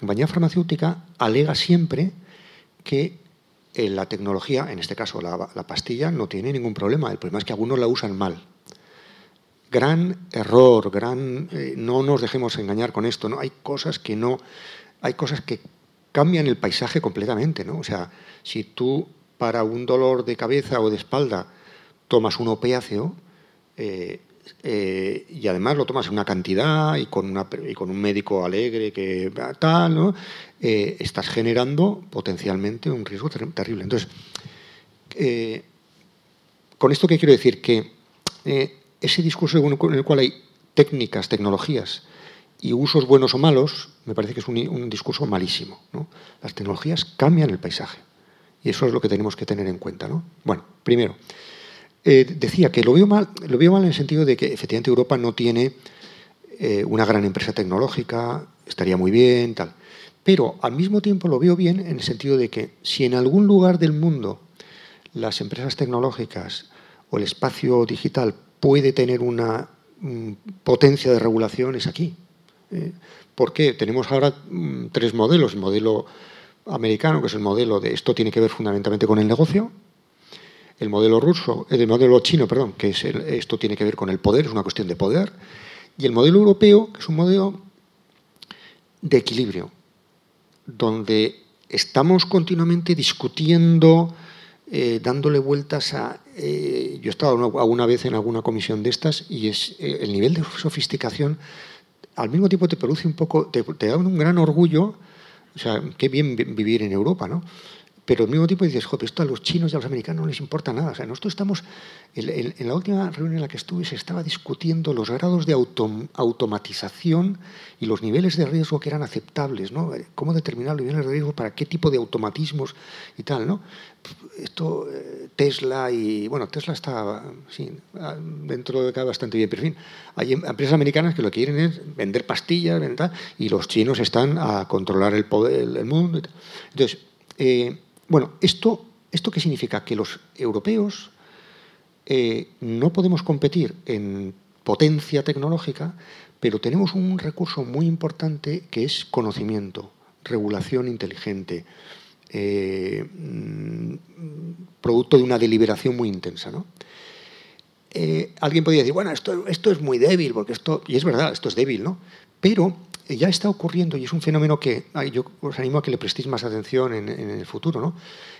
compañía farmacéutica alega siempre que eh, la tecnología, en este caso la, la pastilla, no tiene ningún problema. El problema es que algunos la usan mal gran error, gran eh, no nos dejemos engañar con esto, ¿no? Hay cosas que no hay cosas que cambian el paisaje completamente, ¿no? O sea, si tú para un dolor de cabeza o de espalda tomas un opiáceo eh, eh, y además lo tomas en una cantidad y con, un médico alegre que tal, ¿no? estás generando potencialmente un riesgo terrible. Entonces, con esto qué quiero decir que ese discurso en el cual hay técnicas, tecnologías y usos buenos o malos, me parece que es un, discurso malísimo. Las tecnologías cambian el paisaje y eso es lo que tenemos que tener en cuenta. ¿no? Bueno, primero, eh, decía que lo veo, mal, lo veo mal en el sentido de que efectivamente Europa no tiene eh, una gran empresa tecnológica, estaría muy bien, tal. Pero al mismo tiempo lo veo bien en el sentido de que si en algún lugar del mundo las empresas tecnológicas o el espacio digital puede tener una mm, potencia de regulación es aquí. ¿eh? ¿Por qué? Tenemos ahora mm, tres modelos. El modelo americano, que es el modelo de esto tiene que ver fundamentalmente con el negocio. El modelo ruso, el modelo chino, perdón, que es esto tiene que ver con el poder, es una cuestión de poder. Y el modelo europeo, que es un modelo de equilibrio, donde estamos continuamente discutiendo eh, dándole vueltas a... Eh, yo he estado alguna vez en alguna comisión de estas y es eh, el nivel de sofisticación al mismo tiempo te produce un poco, te, da un gran orgullo, o sea, qué bien vivir en Europa, ¿no? Pero al mismo tiempo dices, joder, esto a los chinos y a los americanos no les importa nada. O sea, nosotros estamos, en, la última reunión en la que estuve se estaba discutiendo los grados de automatización y los niveles de riesgo que eran aceptables, ¿no? Cómo determinar los niveles de riesgo para qué tipo de automatismos y tal, ¿no? Esto, eh, Tesla y, bueno, Tesla está, sí, dentro de cada bastante bien, pero en fin, hay em, empresas americanas que lo que quieren es vender pastillas, y los chinos están a controlar el poder, el mundo. Entonces, eh, bueno, ¿esto, ¿esto qué significa? Que los europeos eh, no podemos competir en potencia tecnológica, pero tenemos un recurso muy importante que es conocimiento, regulación inteligente, eh, mm, producto de una deliberación muy intensa. Eh, alguien podría decir, bueno, esto, esto es muy débil, porque esto, y es verdad, esto es débil, ¿no? Pero ya está ocurriendo y es un fenómeno que yo os animo a que le prestéis más atención en, el futuro. ¿no?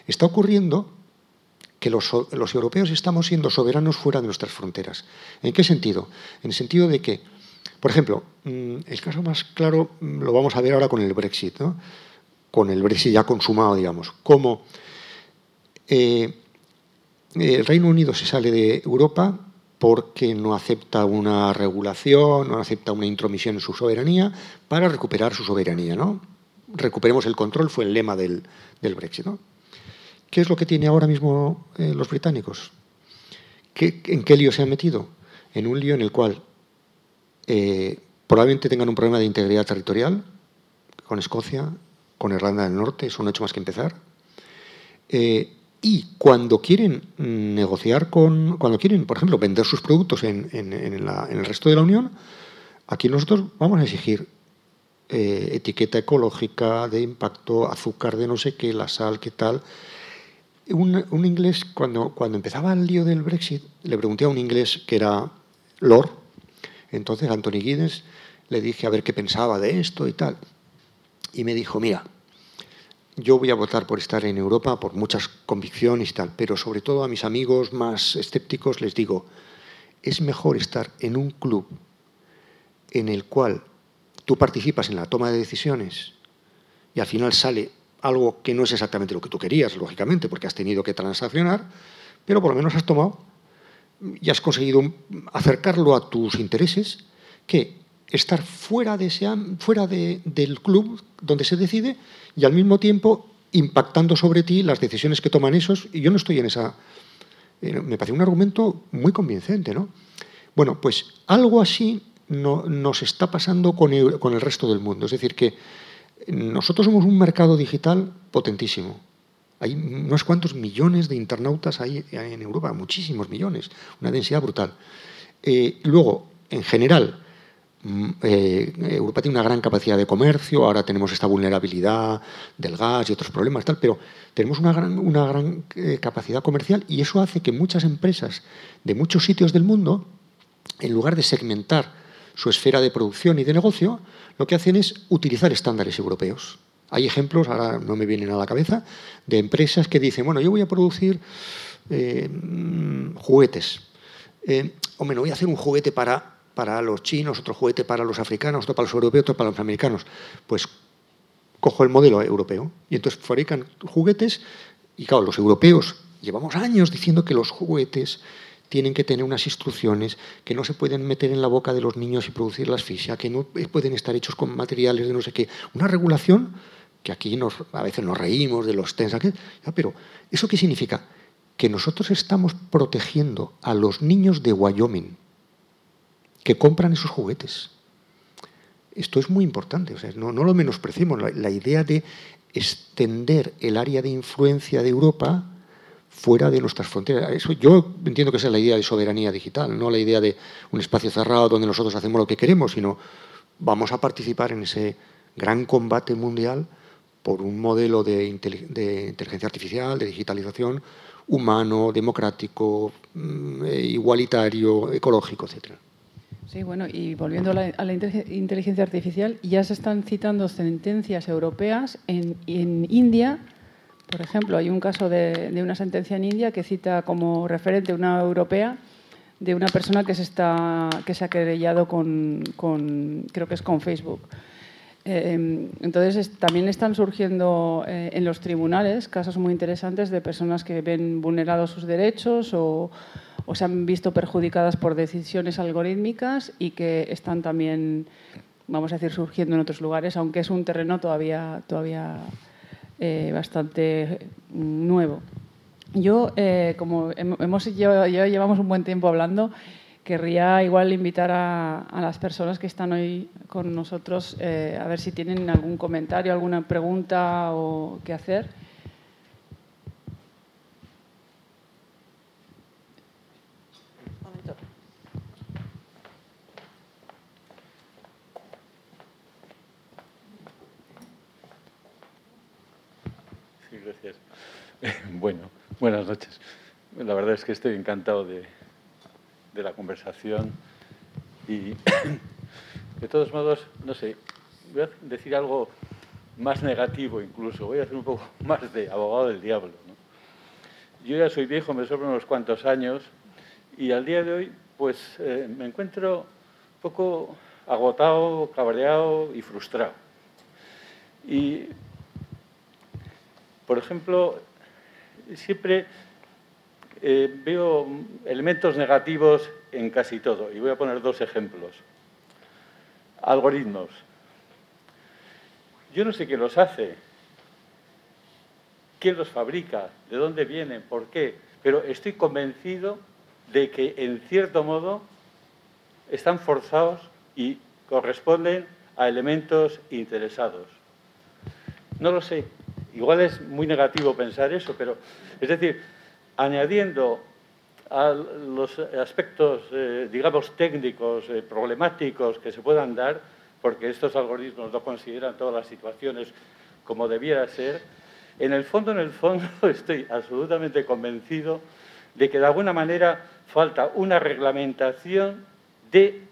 Está ocurriendo que los, europeos estamos siendo soberanos fuera de nuestras fronteras. ¿En qué sentido? En el sentido de que, por ejemplo, mm, el caso más claro mm, lo vamos a ver ahora con el Brexit, ¿no? con el Brexit ya consumado, digamos, cómo eh, el Reino Unido se sale de Europa porque no acepta una regulación, no acepta una intromisión en su soberanía para recuperar su soberanía. ¿no? Recuperemos el control fue el lema del, Brexit. ¿Qué es lo que tiene ahora mismo eh, los británicos? ¿En qué lío se han metido? En un lío en el cual eh, probablemente tengan un problema de integridad territorial con Escocia, con Irlanda del Norte, eso no ha hecho más que empezar. Eh, y cuando quieren negociar con, cuando quieren, por ejemplo, vender sus productos en, el resto de la Unión, aquí nosotros vamos a exigir eh, etiqueta ecológica de impacto, azúcar de no sé qué, la sal, qué tal. Un, inglés, cuando, cuando empezaba el lío del Brexit, le pregunté a un inglés que era Lord, entonces Anthony Giddens, le dije a ver qué pensaba de esto y tal. Y me dijo, mira, yo voy a votar por estar en Europa por muchas convicciones y tal, pero sobre todo a mis amigos más escépticos les digo, es mejor estar en un club en el cual tú participas en la toma de decisiones y al final sale algo que no es exactamente lo que tú querías, lógicamente, porque has tenido que transaccionar, pero por lo menos has tomado y has conseguido acercarlo a tus intereses, que estar fuera, de fuera del club donde se decide y al mismo tiempo impactando sobre ti las decisiones que toman esos. Y yo no estoy en esa... Eh, me parece un argumento muy convincente, ¿no? Bueno, pues algo así no, nos está pasando con el, con el resto del mundo. Es decir, que nosotros somos un mercado digital potentísimo. Hay unos cuantos millones de internautas ahí en Europa, muchísimos millones, una densidad brutal. Eh, luego, en general, eh, Europa tiene una gran capacidad de comercio, ahora tenemos esta vulnerabilidad del gas y otros problemas, tal, pero tenemos una gran, eh, capacidad comercial y eso hace que muchas empresas de muchos sitios del mundo, en lugar de segmentar su esfera de producción y de negocio, lo que hacen es utilizar estándares europeos. Hay ejemplos, ahora no me vienen a la cabeza, de empresas que dicen, bueno, yo voy a producir eh, mm, juguetes. o me voy a hacer un juguete para para los chinos, otro juguete para los africanos, otro para los europeos, otro para los americanos. Pues cojo el modelo europeo y entonces fabrican juguetes y claro, los europeos llevamos años diciendo que los juguetes tienen que tener unas instrucciones, que no se pueden meter en la boca de los niños y producir la asfixia, que no pueden estar hechos con materiales de no sé qué. Una regulación que aquí a veces nos reímos de los TENS, pero ¿eso qué significa? Que nosotros estamos protegiendo a los niños de Wyoming, que compran esos juguetes. Esto es muy importante, o sea, no, lo menospreciemos. La, idea de extender el área de influencia de Europa fuera de nuestras fronteras. Eso, yo entiendo que esa es la idea de soberanía digital, no la idea de un espacio cerrado donde nosotros hacemos lo que queremos, sino vamos a participar en ese gran combate mundial por un modelo de, inteligencia artificial, de digitalización humano, democrático, mm, eh, igualitario, ecológico, etcétera. Sí, bueno, y volviendo a la, inteligencia artificial, ya se están citando sentencias europeas en, India. Por ejemplo, hay un caso de, una sentencia en India que cita como referente una europea de una persona que se, está, que se ha querellado con, creo que es con Facebook. Eh, entonces, también están surgiendo eh, en los tribunales casos muy interesantes de personas que ven vulnerados sus derechos o, se han visto perjudicadas por decisiones algorítmicas y que están también, vamos a decir, surgiendo en otros lugares, aunque es un terreno todavía, todavía eh, bastante nuevo. Yo, como hemos, ya llevamos un buen tiempo hablando, querría igual invitar a, las personas que están hoy con nosotros eh, a ver si tienen algún comentario, alguna pregunta o qué hacer. Bueno, buenas noches. La verdad es que estoy encantado de, de la conversación y de todos modos, no sé, voy a decir algo más negativo incluso, voy a hacer un poco más de abogado del diablo. Yo ya soy viejo, me sobran unos cuantos años y al día de hoy pues eh, me encuentro un poco agotado, cabreado y frustrado. Y, por ejemplo, siempre eh, veo elementos negativos en casi todo. Y voy a poner dos ejemplos. Algoritmos. Yo no sé quién los hace, quién los fabrica, de dónde vienen, por qué, pero estoy convencido de que, en cierto modo, están forzados y corresponden a elementos interesados. No lo sé, igual es muy negativo pensar eso, pero es decir, añadiendo a los aspectos, eh, digamos, técnicos, eh, problemáticos que se puedan dar, porque estos algoritmos no consideran todas las situaciones como debiera ser, en el fondo, en el fondo, estoy absolutamente convencido de que de alguna manera falta una reglamentación de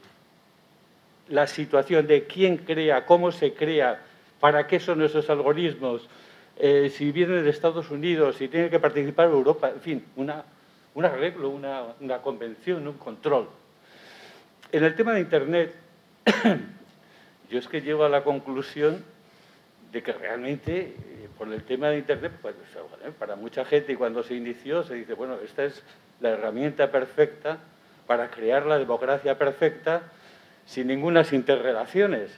la situación, de quién crea, cómo se crea, para qué son esos algoritmos, eh, si viene de Estados Unidos, si tiene que participar Europa, en fin, una, un arreglo, una, una convención, un control. En el tema de Internet, yo es que llego a la conclusión de que realmente, eh, por el tema de Internet, pues, para mucha gente, y cuando se inició, se dice, bueno, esta es la herramienta perfecta para crear la democracia perfecta sin ninguna interrelaciones.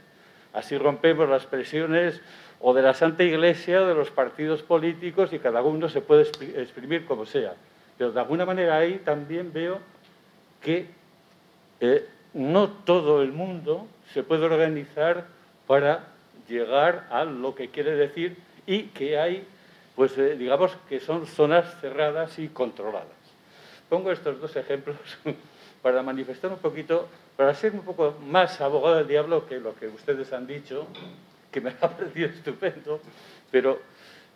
Así rompemos las presiones o de la Santa Iglesia, de los partidos políticos, y cada uno se puede exprimir como sea. Pero de alguna manera ahí también veo que eh, no todo el mundo se puede organizar para llegar a lo que quiere decir y que hay, pues eh, digamos que son zonas cerradas y controladas. Pongo estos dos ejemplos para manifestar un poquito, para ser un poco más abogado del diablo que lo que ustedes han dicho, que me ha parecido estupendo, pero,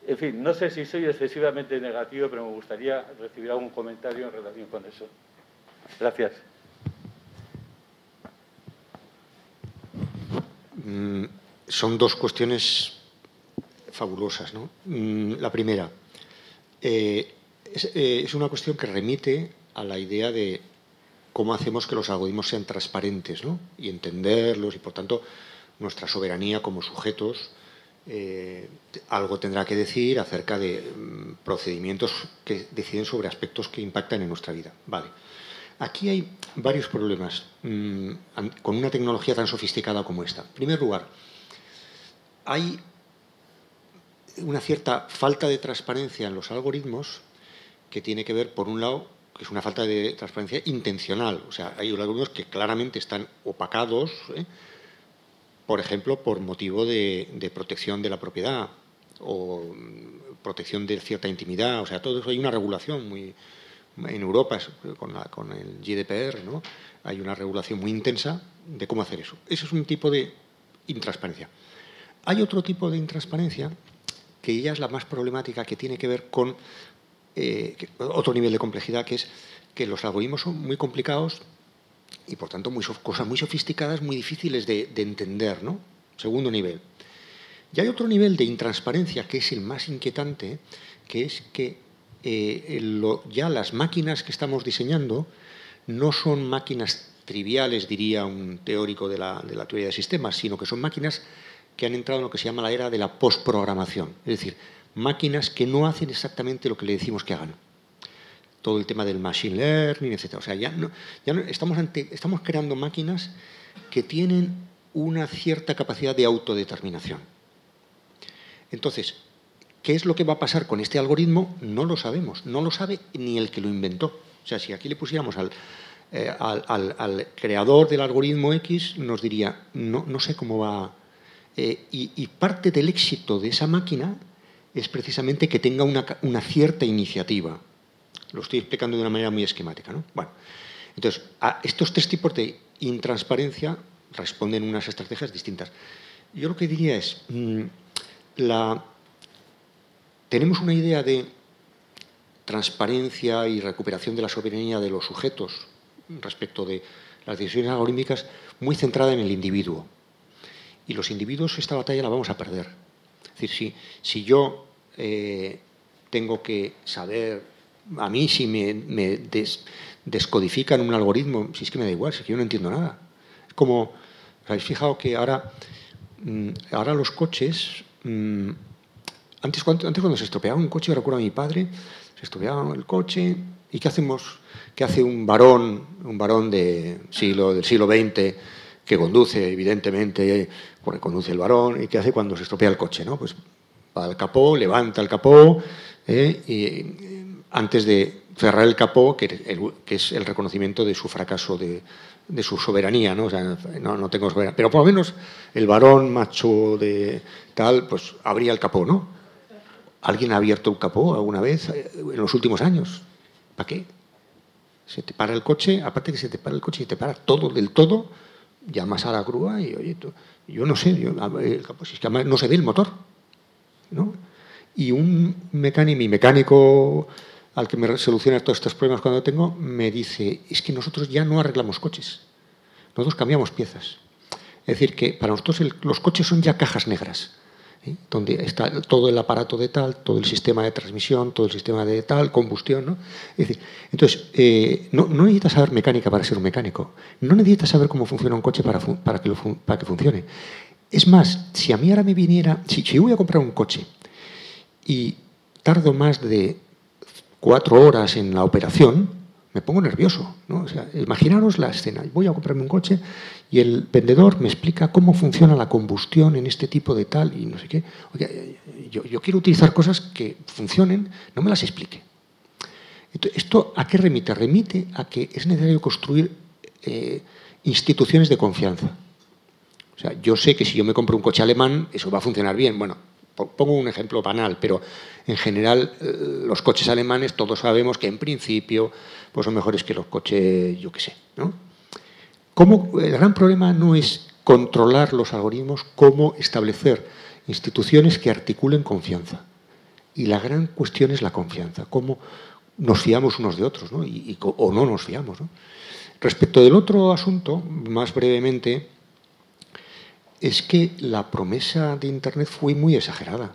en fin, no sé si soy excesivamente negativo, pero me gustaría recibir algún comentario en relación con eso. Gracias. Mm, son dos cuestiones fabulosas. ¿no? Mm, la primera, eh, eh, es, una cuestión que remite a la idea de cómo hacemos que los algoritmos sean transparentes ¿no? y entenderlos y, por tanto, nuestra soberanía como sujetos eh, algo tendrá que decir acerca de mm, procedimientos que deciden sobre aspectos que impactan en nuestra vida. Vale. Aquí hay varios problemas mm, con una tecnología tan sofisticada como esta. En primer lugar, hay una cierta falta de transparencia en los algoritmos que tiene que ver, por un lado, que es una falta de transparencia intencional. O sea, hay algoritmos que claramente están opacados, ¿eh? Por ejemplo, por motivo de, protección de la propiedad o protección de cierta intimidad. O sea, todo eso hay una regulación muy. En Europa, con, el GDPR, ¿no? hay una regulación muy intensa de cómo hacer eso. Eso es un tipo de intransparencia. Hay otro tipo de intransparencia que ya es la más problemática, que tiene que ver con eh, otro nivel de complejidad, que es que los algoritmos son muy complicados y por tanto cosas muy sofisticadas, muy difíciles de, entender. ¿no? Segundo nivel. Y hay otro nivel de intransparencia que es el más inquietante, que es que eh, ya las máquinas que estamos diseñando no son máquinas triviales, diría un teórico de la, de la teoría de sistemas, sino que son máquinas que han entrado en lo que se llama la era de la postprogramación, es decir, máquinas que no hacen exactamente lo que le decimos que hagan. Todo el tema del machine learning, etc. O sea, ya, no, estamos, creando máquinas que tienen una cierta capacidad de autodeterminación. Entonces, ¿qué es lo que va a pasar con este algoritmo? No lo sabemos, no lo sabe ni el que lo inventó. O sea, si aquí le pusiéramos al, eh, creador del algoritmo X, nos diría, no, sé cómo va. Eh, y, parte del éxito de esa máquina es precisamente que tenga una, cierta iniciativa. Lo estoy explicando de una manera muy esquemática. ¿no? Bueno, entonces, a estos tres tipos de intransparencia responden unas estrategias distintas. Yo lo que diría es, mm, la, tenemos una idea de transparencia y recuperación de la soberanía de los sujetos respecto de las decisiones algorítmicas muy centrada en el individuo. Y los individuos esta batalla la vamos a perder. Es decir, si, si yo eh, tengo que saber, a mí si me, descodifican un algoritmo, si es que me da igual, si es que yo no entiendo nada. Como, habéis fijado que ahora, mm, ahora los coches, mm, antes, cuando, antes cuando se estropeaba un coche, recuerdo a mi padre, se estropeaba el coche, ¿y qué hacemos? ¿Qué hace un varón, un varón siglo, del siglo XX que conduce, evidentemente, porque conduce el varón, y qué hace cuando se estropea el coche? ¿no? Pues va al capó, levanta el capó, ¿eh? y antes de cerrar el capó, que, es el reconocimiento de su fracaso de, su soberanía, ¿no? O sea, no, no tengo soberanía. Pero por lo menos el varón macho de tal, pues abría el capó, ¿no? ¿Alguien ha abierto el capó alguna vez eh, en los últimos años? ¿Para qué? Se te para el coche, aparte que se te para el coche y te para todo del todo, llamas a la grúa y, oye, yo no sé, yo, es que no se ve el motor. ¿no? Y un mecánico, mi mecánico al que me soluciona todos estos problemas cuando tengo, me dice, es que nosotros ya no arreglamos coches, nosotros cambiamos piezas. Es decir, que para nosotros los coches son ya cajas negras. ¿eh? donde está todo el aparato de tal, todo el sistema de transmisión, todo el sistema de tal, combustión. ¿no? Es decir, entonces, eh, no, necesitas saber mecánica para ser un mecánico, no necesitas saber cómo funciona un coche para, para, que, para que funcione. Es más, si a mí ahora me viniera, si, si yo voy a comprar un coche y tardo más de cuatro horas en la operación, me pongo nervioso. ¿no? O sea, imaginaros la escena. Voy a comprarme un coche y el vendedor me explica cómo funciona la combustión en este tipo de tal y no sé qué. yo, quiero utilizar cosas que funcionen, no me las explique. ¿Esto a qué remite? Remite a que es necesario construir eh, instituciones de confianza. O sea, yo sé que si yo me compro un coche alemán, eso va a funcionar bien. Bueno, pongo un ejemplo banal, pero en general eh, los coches alemanes todos sabemos que en principio pues son mejores que los coches, yo qué sé. ¿no? el gran problema no es controlar los algoritmos, cómo establecer instituciones que articulen confianza. Y la gran cuestión es la confianza, cómo nos fiamos unos de otros, ¿no? Y, o no nos fiamos. Respecto del otro asunto, más brevemente, es que la promesa de Internet fue muy exagerada.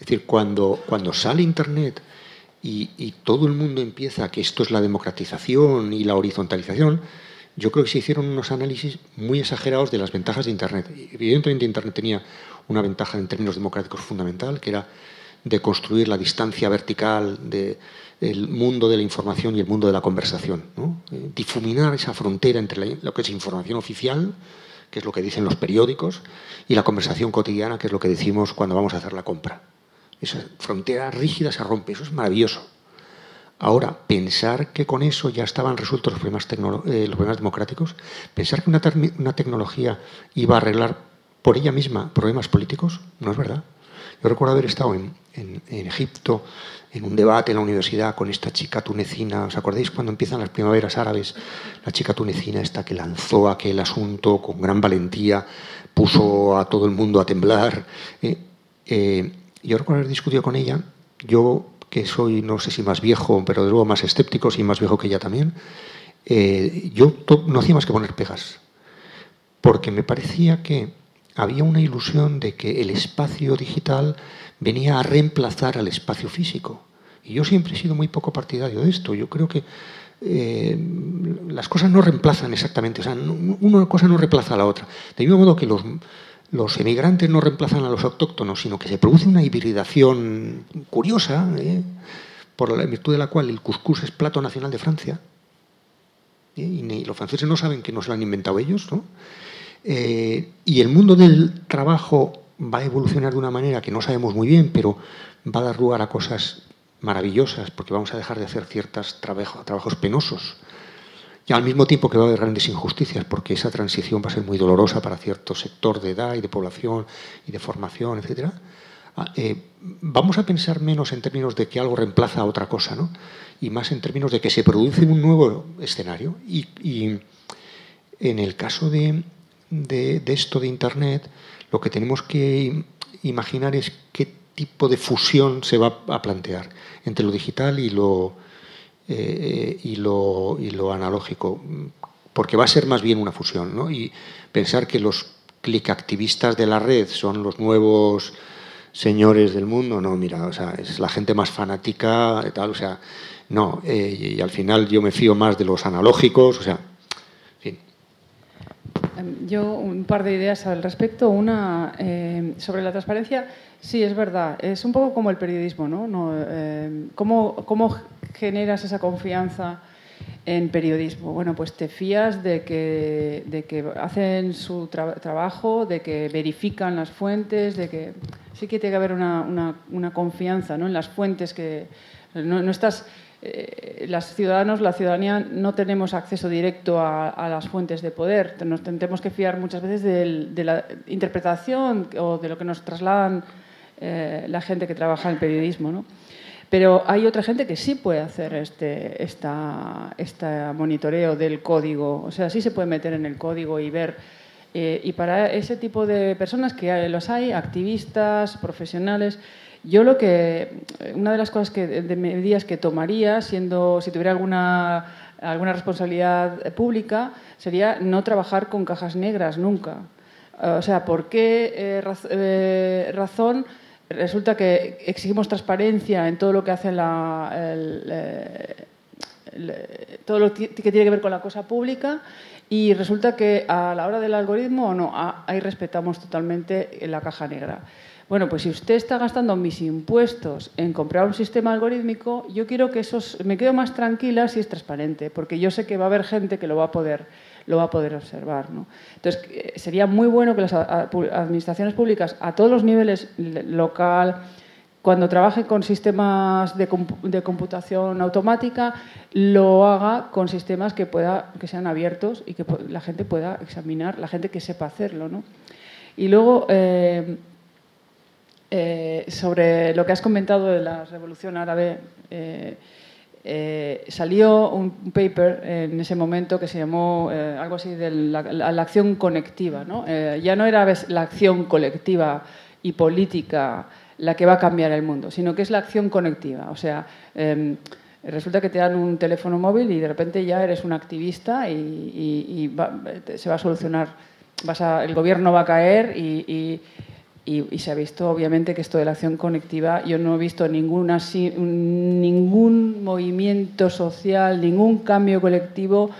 Es decir, cuando, cuando sale Internet y, todo el mundo empieza que esto es la democratización y la horizontalización, yo creo que se hicieron unos análisis muy exagerados de las ventajas de Internet. Evidentemente Internet tenía una ventaja en términos democráticos fundamental, que era de construir la distancia vertical del mundo de la información y el mundo de la conversación. Eh, difuminar esa frontera entre lo que es información oficial, que es lo que dicen los periódicos, y la conversación cotidiana, que es lo que decimos cuando vamos a hacer la compra. Esa frontera rígida se rompe, eso es maravilloso. Ahora, pensar que con eso ya estaban resueltos los problemas, eh, los problemas democráticos, pensar que una, una, tecnología iba a arreglar por ella misma problemas políticos, no es verdad. Yo recuerdo haber estado en, Egipto en un debate en la universidad con esta chica tunecina. ¿Os acordáis cuando empiezan las primaveras árabes? La chica tunecina esta que lanzó aquel asunto con gran valentía, puso a todo el mundo a temblar. Eh, eh, yo recuerdo haber discutido con ella. Yo que soy, no sé si más viejo, pero de luego más escéptico, si más viejo que ella también, eh, yo no hacía más que poner pegas. Porque me parecía que había una ilusión de que el espacio digital venía a reemplazar al espacio físico. Y yo siempre he sido muy poco partidario de esto. Yo creo que eh, las cosas no reemplazan exactamente, o sea, una cosa no reemplaza a la otra. De mismo modo que los, los emigrantes no reemplazan a los autóctonos, sino que se produce una hibridación curiosa, ¿eh? por la virtud de la cual el cuscús es plato nacional de Francia. ¿eh? Y los franceses no saben que no se lo han inventado ellos. ¿no? Eh, y el mundo del trabajo va a evolucionar de una manera que no sabemos muy bien, pero va a dar lugar a cosas maravillosas, porque vamos a dejar de hacer ciertos trabajos penosos y al mismo tiempo que va a haber grandes injusticias, porque esa transición va a ser muy dolorosa para cierto sector de edad y de población y de formación, etc. Ah, eh, vamos a pensar menos en términos de que algo reemplaza a otra cosa, ¿no? y más en términos de que se produce un nuevo escenario. Y, en el caso de, de, esto de Internet, lo que tenemos que imaginar es qué tipo de fusión se va a plantear entre lo digital y lo, eh, y, lo, y, lo, analógico, porque va a ser más bien una fusión, ¿no? Y pensar que los clic activistas de la red son los nuevos señores del mundo, no, mira, o sea, es la gente más fanática, tal, o sea, no, eh, y, al final yo me fío más de los analógicos, o sea, yo un par de ideas al respecto. Una, eh, sobre la transparencia, sí, es verdad. Es un poco como el periodismo, ¿no? no ¿cómo, ¿Cómo generas esa confianza en periodismo? Bueno, pues te fías de que, de que hacen su trabajo, de que verifican las fuentes, de que sí que tiene que haber una, confianza ¿no? en las fuentes que no estás... Eh, las ciudadanos, la ciudadanía, no tenemos acceso directo a, las fuentes de poder. Nos tenemos que fiar muchas veces de, la interpretación o de lo que nos trasladan eh, la gente que trabaja en el periodismo. ¿no? Pero hay otra gente que sí puede hacer este, esta, monitoreo del código. O sea, sí se puede meter en el código y ver. Eh, y para ese tipo de personas que los hay, activistas, profesionales, yo lo que una de las cosas que de medidas que tomaría, siendo si tuviera alguna alguna responsabilidad pública, sería no trabajar con cajas negras nunca. O sea, ¿por qué eh, eh, razón? resulta que exigimos transparencia en todo lo que hace la, eh, todo lo que tiene que ver con la cosa pública y resulta que a la hora del algoritmo no, ahí respetamos totalmente la caja negra. Bueno, pues si usted está gastando mis impuestos en comprar un sistema algorítmico, yo quiero que esos, me quedo más tranquila si es transparente, porque yo sé que va a haber gente que lo va a poder lo va a poder observar. ¿no? Entonces, eh, sería muy bueno que las administraciones públicas a todos los niveles, local, cuando trabaje con sistemas de, computación automática, lo haga con sistemas que, pueda, que sean abiertos y que la gente pueda examinar, la gente que sepa hacerlo. ¿no? Y luego, eh, eh, sobre lo que has comentado de la revolución árabe, eh, salió un paper en ese momento que se llamó eh, algo así de la, acción conectiva. ¿no? Eh, ya no era la acción colectiva y política la que va a cambiar el mundo, sino que es la acción conectiva. O sea, em, resulta que te dan un teléfono móvil y de repente ya eres un activista y, se va a solucionar, vas el gobierno va a caer y, se ha visto, obviamente, que esto de la acción conectiva, yo no he visto ninguna, ningún movimiento social, ningún cambio colectivo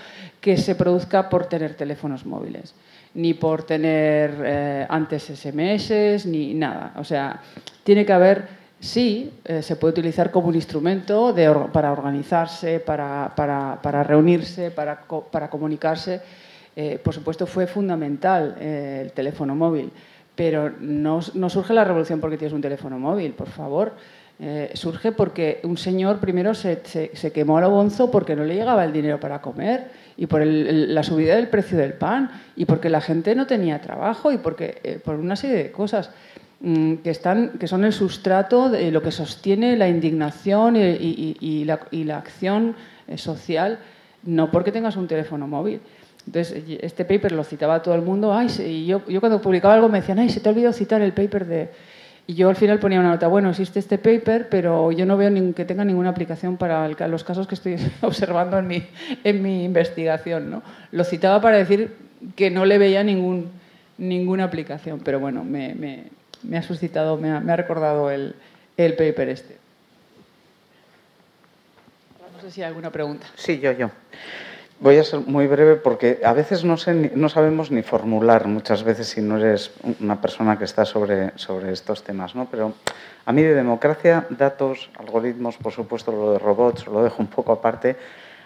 que se produzca por tener teléfonos móviles, ni por tener eh, antes SMS, ni nada. O sea, tiene que haber, sí, eh, se puede utilizar como un instrumento para organizarse, para, para, para reunirse, para, para comunicarse. Eh, por supuesto, fue fundamental el teléfono móvil pero no, surge la revolución porque tienes un teléfono móvil, por favor. Eh, surge porque un señor primero se, quemó a lo bonzo porque no le llegaba el dinero para comer y por la subida del precio del pan y porque la gente no tenía trabajo y porque eh, por una serie de cosas mm, que, están, que son el sustrato de lo que sostiene la indignación y, la, y la, acción eh, social, no porque tengas un teléfono móvil. Entonces, este paper lo citaba todo el mundo. Ay, y yo, yo cuando publicaba algo me decían, ay, se te ha olvidado citar el paper de... Y yo al final ponía una nota, bueno, existe este paper, pero yo no veo que tenga ninguna aplicación para los casos que estoy observando en mi, en mi investigación. ¿no? Lo citaba para decir que no le veía ningún, ninguna aplicación, pero bueno, me, ha suscitado, me ha, me ha recordado el, el, paper este. No sé si hay alguna pregunta. Sí, yo, yo. Voy a ser muy breve porque a veces no, sé, no sabemos ni formular muchas veces si no eres una persona que está sobre, sobre estos temas, ¿no? Pero a mí de democracia, datos, algoritmos, por supuesto lo de robots, lo dejo un poco aparte.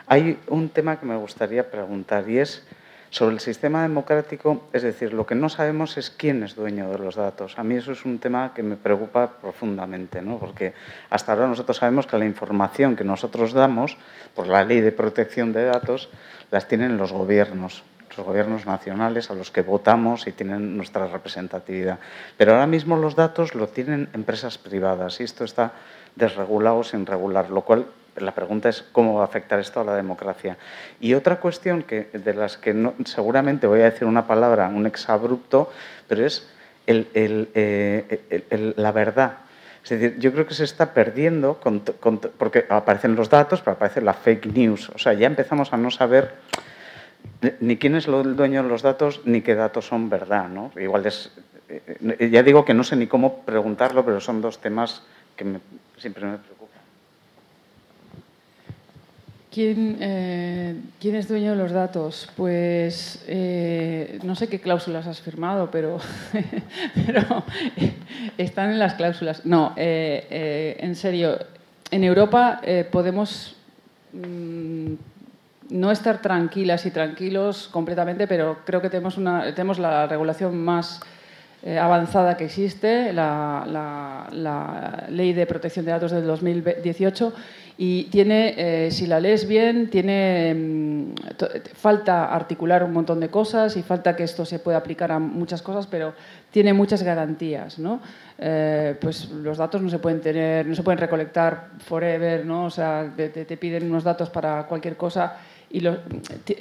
Hay un tema que me gustaría preguntar y es sobre el sistema democrático, es decir, lo que no sabemos es quién es dueño de los datos. A mí eso es un tema que me preocupa profundamente, ¿no? porque hasta ahora nosotros sabemos que la información que nosotros damos, por la ley de protección de datos, las tienen los gobiernos, los gobiernos nacionales a los que votamos y tienen nuestra representatividad. Pero ahora mismo los datos lo tienen empresas privadas y esto está desregulado sin regular, lo cual la pregunta es cómo va a afectar esto a la democracia. Y otra cuestión que, de las que no, seguramente voy a decir una palabra, un exabrupto, pero es eh, la verdad. Es decir, yo creo que se está perdiendo, porque aparecen los datos, pero aparece la fake news. O sea, ya empezamos a no saber ni quién es el dueño de los datos, ni qué datos son verdad. ¿no? Igual es, eh, ya digo que no sé ni cómo preguntarlo, pero son dos temas que siempre me preocupan. ¿Quién, eh, ¿Quién, es dueño de los datos? Pues eh, no sé qué cláusulas has firmado, pero, pero están en las cláusulas. No, eh, en serio, en Europa podemos mm, no estar tranquilas y tranquilos completamente, pero creo que tenemos, una, tenemos la regulación más avanzada que existe, la, la Ley de Protección de Datos del 2018 y tiene, eh, si la lees bien, tiene mm, falta articular un montón de cosas y falta que esto se pueda aplicar a muchas cosas, pero tiene muchas garantías, ¿no? Eh, pues los datos no se pueden tener, no se pueden recolectar forever, ¿no? O sea, te, piden unos datos para cualquier cosa y los,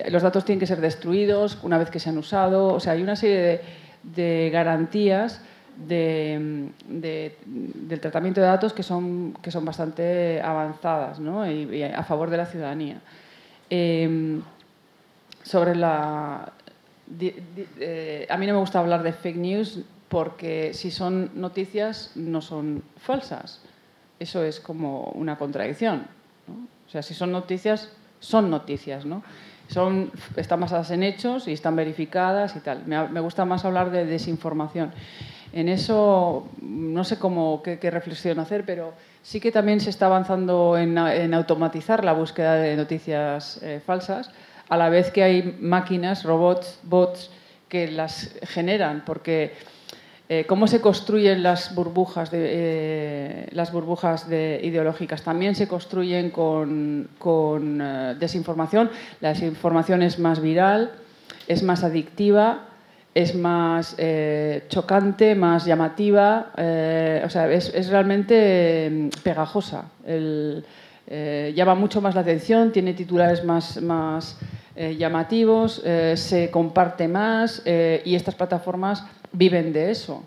los, datos tienen que ser destruidos una vez que se han usado. O sea, hay una serie de, de garantías del tratamiento de datos que son, que son bastante avanzadas ¿no? y, a favor de la ciudadanía. Em, sobre la... Eh, a mí no me gusta hablar de fake news porque si son noticias no son falsas. Eso es como una contradicción. O sea, si son noticias, son noticias. ¿no? Son, están basadas en hechos y están verificadas y tal. Me, gusta más hablar de desinformación. En eso no sé cómo, qué, reflexión hacer, pero sí que también se está avanzando en, automatizar la búsqueda de noticias eh, falsas, a la vez que hay máquinas, robots, bots que las generan, porque eh, cómo se construyen las burbujas, eh, las burbujas de ideológicas. También se construyen con, con desinformación. La desinformación es más viral, es más adictiva es más eh, chocante, más llamativa, eh, o sea, es, realmente mm, pegajosa. Eh, llama mucho más la atención, tiene titulares más llamativos, se comparte más y estas plataformas viven de eso.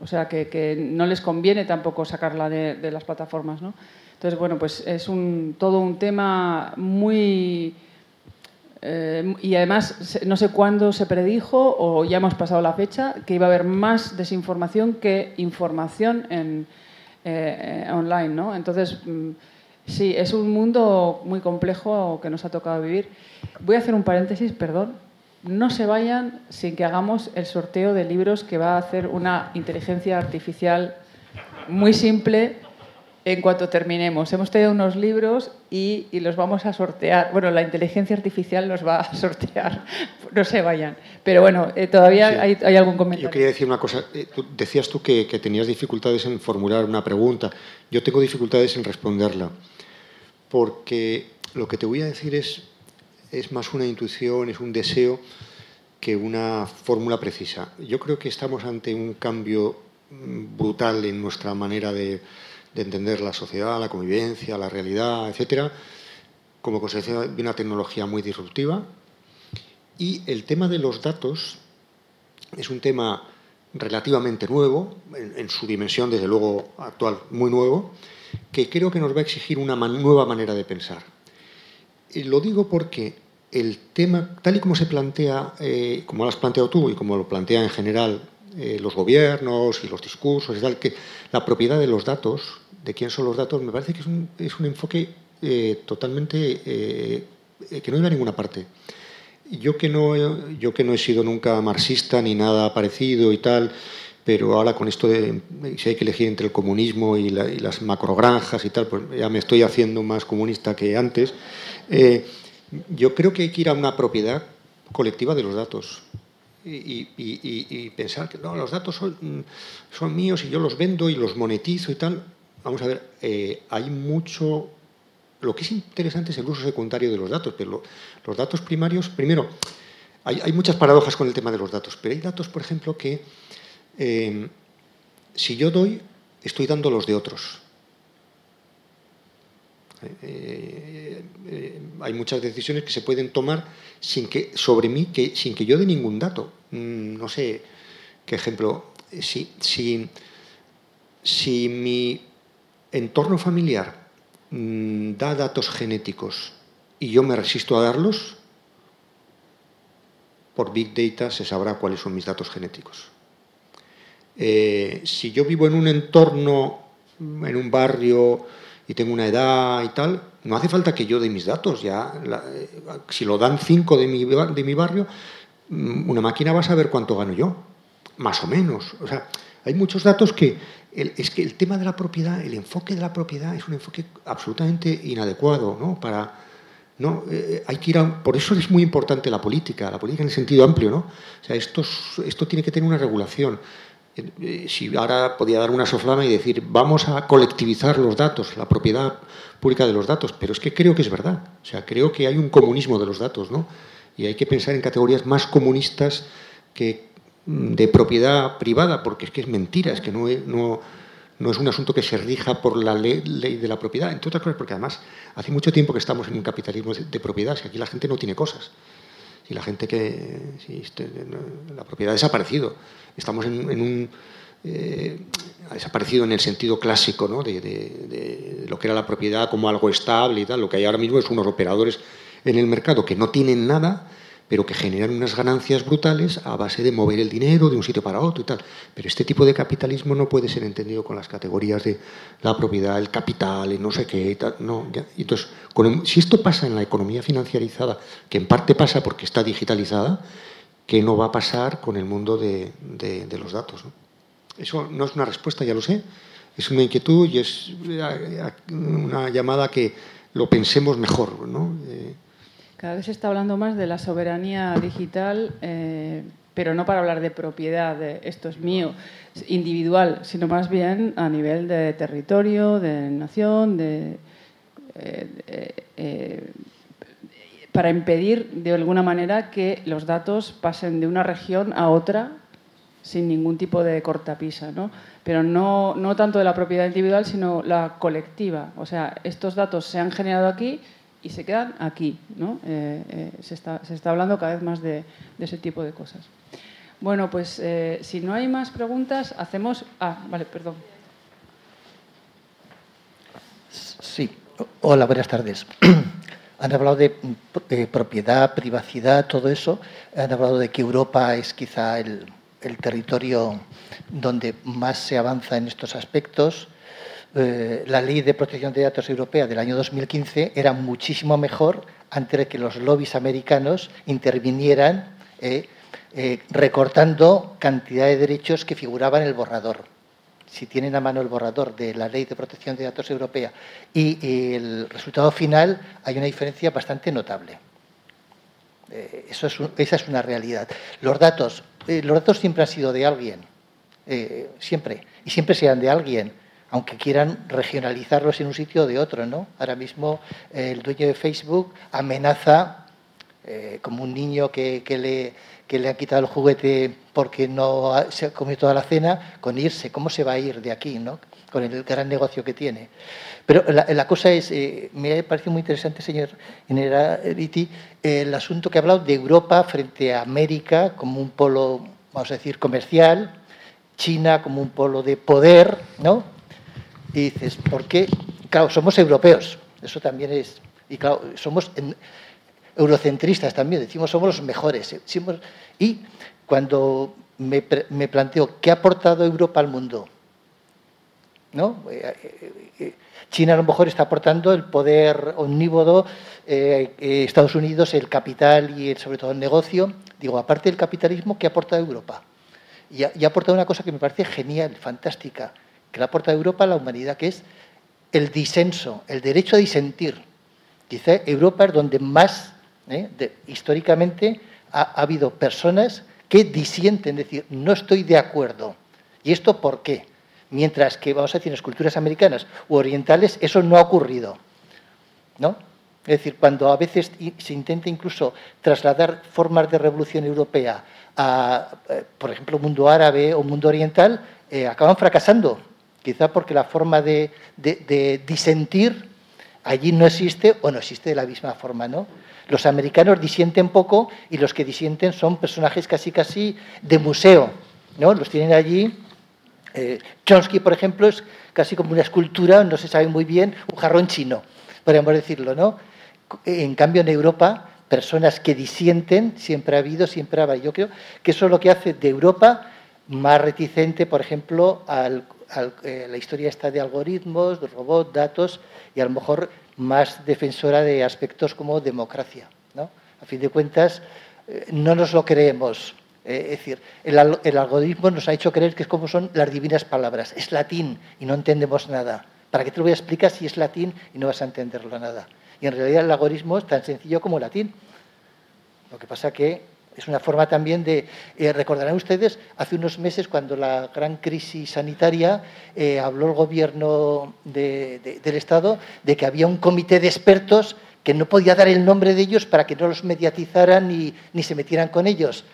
O sea, que, no les conviene tampoco sacarla de, de las plataformas. ¿no? Entonces, bueno, pues es un, todo un tema muy eh, y además, no sé cuándo se predijo, o ya hemos pasado la fecha, que iba a haber más desinformación que información en, eh, online. ¿no? Entonces, mm, sí, es un mundo muy complejo que nos ha tocado vivir. Voy a hacer un paréntesis, perdón. No se vayan sin que hagamos el sorteo de libros que va a hacer una inteligencia artificial muy simple en cuanto terminemos. Hemos traído unos libros y, los vamos a sortear. Bueno, la inteligencia artificial los va a sortear. No se vayan. Pero bueno, eh, todavía hay, algún comentario. Yo quería decir una cosa. Eh, decías tú que, tenías dificultades en formular una pregunta. Yo tengo dificultades en responderla. Porque lo que te voy a decir es, es más una intuición, es un deseo que una fórmula precisa. Yo creo que estamos ante un cambio mm, brutal en nuestra manera de de entender la sociedad, la convivencia, la realidad, etcétera, como consecuencia de una tecnología muy disruptiva. Y el tema de los datos es un tema relativamente nuevo, en, su dimensión, desde luego, actual, muy nuevo, que creo que nos va a exigir una nueva manera de pensar. Y lo digo porque el tema, tal y como se plantea, eh, como lo has planteado tú y como lo plantea en general eh, los gobiernos y los discursos y tal, que la propiedad de los datos, de quién son los datos, me parece que es un, es un enfoque eh, totalmente eh, eh, que no iba a ninguna parte. Yo que, no, yo que no he sido nunca marxista ni nada parecido y tal, pero ahora con esto de si hay que elegir entre el comunismo y, las macrogranjas y tal, pues ya me estoy haciendo más comunista que antes. Yo creo que hay que ir a una propiedad colectiva de los datos y, pensar que no, los datos son, son, míos y yo los vendo y los monetizo y tal. Vamos a ver, eh, hay mucho... Lo que es interesante es el uso secundario de los datos, pero los datos primarios, primero, hay, hay, muchas paradojas con el tema de los datos, pero hay datos, por ejemplo, que eh, si yo doy, estoy dando los de otros. Eh, eh, hay muchas decisiones que se pueden tomar sin que, sobre mí que, sin que yo dé ningún dato. Mm, no sé qué ejemplo. Si, si, si mi entorno familiar mm, da datos genéticos y yo me resisto a darlos, por Big Data se sabrá cuáles son mis datos genéticos. Eh, si yo vivo en un entorno, en un barrio, y tengo una edad y tal, no hace falta que yo dé mis datos. Ya, eh, si lo dan cinco de mi, de mi barrio, mm, una máquina va a saber cuánto gano yo, más o menos. O sea, hay muchos datos que es que el tema de la propiedad, el enfoque de la propiedad es un enfoque absolutamente inadecuado, ¿no? Para no, eh, hay que ir a, por eso es muy importante la política, la política en el sentido amplio, ¿no? O sea, esto, esto tiene que tener una regulación. Eh, si ahora podía dar una soflama y decir, vamos a colectivizar los datos, la propiedad pública de los datos, pero es que creo que es verdad. O sea, creo que hay un comunismo de los datos, ¿no? Y hay que pensar en categorías más comunistas que mm, de propiedad privada, porque es que es mentira, es que no no, no es un asunto que se rija por la ley, ley, de la propiedad, entre otras cosas, porque además hace mucho tiempo que estamos en un capitalismo de propiedad, si aquí la gente no tiene cosas si la gente que este, la propiedad ha desaparecido estamos en, un eh, ha desaparecido en el sentido clásico ¿no? de, de, lo que era la propiedad como algo estable y tal lo que hay ahora mismo es unos operadores en el mercado que no tienen nada pero que generan unas ganancias brutales a base de mover el dinero de un sitio para otro y tal. Pero este tipo de capitalismo no puede ser entendido con las categorías de la propiedad, el capital, y no sé qué. Y tal. No, Entonces, si esto pasa en la economía financiarizada, que en parte pasa porque está digitalizada, ¿qué no va a pasar con el mundo de, los datos? Eso no es una respuesta, ya lo sé. Es una inquietud y es eh, una llamada que lo pensemos mejor. ¿no? Eh, cada vez se está hablando más de la soberanía digital, eh, pero no para hablar de propiedad, de esto es mío, individual, sino más bien a nivel de territorio, de nación, de, eh, eh, para impedir de alguna manera que los datos pasen de una región a otra sin ningún tipo de cortapisa, ¿no? Pero no, no tanto de la propiedad individual, sino la colectiva. O sea, estos datos se han generado aquí y se quedan aquí. ¿no? Eh, eh, se, está, se, está, hablando cada vez más de, ese tipo de cosas. Bueno, pues eh, si no hay más preguntas, hacemos... Ah, vale, perdón. Sí, hola, buenas tardes. Han hablado de, de, propiedad, privacidad, todo eso. Han hablado de que Europa es quizá el, el territorio donde más se avanza en estos aspectos. Eh, la ley de protección de datos europea del año 2015 era muchísimo mejor antes de que los lobbies americanos intervinieran eh, eh, recortando cantidad de derechos que figuraban en el borrador. Si tienen a mano el borrador de la ley de protección de datos europea y el resultado final, hay una diferencia bastante notable. Eso es esa es una realidad. Los datos, los datos siempre han sido de alguien, siempre, y siempre serán de alguien aunque quieran regionalizarlos en un sitio o de otro, ¿no? Ahora mismo eh, el dueño de Facebook amenaza, eh, como un niño que, le, le han quitado el juguete porque no se ha comido toda la cena, con irse. ¿Cómo se va a ir de aquí, no? Con el gran negocio que tiene. Pero la, cosa es, eh, me ha parecido muy interesante, señor Generality, el asunto que ha hablado de Europa frente a América como un polo, vamos a decir, comercial, China como un polo de poder, ¿no? Y dices, ¿por qué? Claro, somos europeos, eso también es. Y claro, somos eurocentristas también, decimos somos los mejores. Eh, y cuando me, planteo qué ha aportado Europa al mundo, ¿no? China a lo mejor está aportando el poder omnívodo, Estados Unidos el capital y sobre todo el negocio. Digo, aparte del capitalismo, ¿qué aporta Europa? Y ha, aportado una cosa que me parece genial, fantástica, que le aporta Europa a la humanidad, que es el disenso, el derecho a disentir. Quizá Europa es donde más, históricamente, ha, habido personas que disienten, es decir, no estoy de acuerdo. ¿Y esto por qué? Mientras que, vamos a decir, en las culturas americanas u orientales eso no ha ocurrido. ¿no? Es decir, cuando a veces se intenta incluso trasladar formas de revolución europea a, eh, por ejemplo, mundo árabe o mundo oriental, eh, acaban fracasando. Quizá porque la forma de, disentir allí no existe o no existe de la misma forma, ¿no? Los americanos disienten poco y los que disienten son personajes casi casi de museo, ¿no? Los tienen allí. Eh, Chomsky, por ejemplo, es casi como una escultura, no se sabe muy bien, un jarrón chino, podríamos decirlo, ¿no? En cambio, en Europa, personas que disienten siempre ha habido, siempre ha habido. Yo creo que eso es lo que hace de Europa más reticente, por ejemplo, eh, la historia esta de algoritmos, de robots, datos, y a lo mejor más defensora de aspectos como democracia. A fin de cuentas, eh, no nos lo creemos. Eh, es decir, el, el, algoritmo nos ha hecho creer que es como son las divinas palabras. Es latín y no entendemos nada. ¿Para qué te lo voy a explicar si es latín y no vas a entenderlo nada? Y en realidad el algoritmo es tan sencillo como latín. Lo que pasa que es una forma también de, eh, recordarán ustedes, hace unos meses cuando la gran crisis sanitaria eh, habló el gobierno del Estado de que había un comité de expertos que no podía dar el nombre de ellos para que no los mediatizaran ni, ni se metieran con ellos.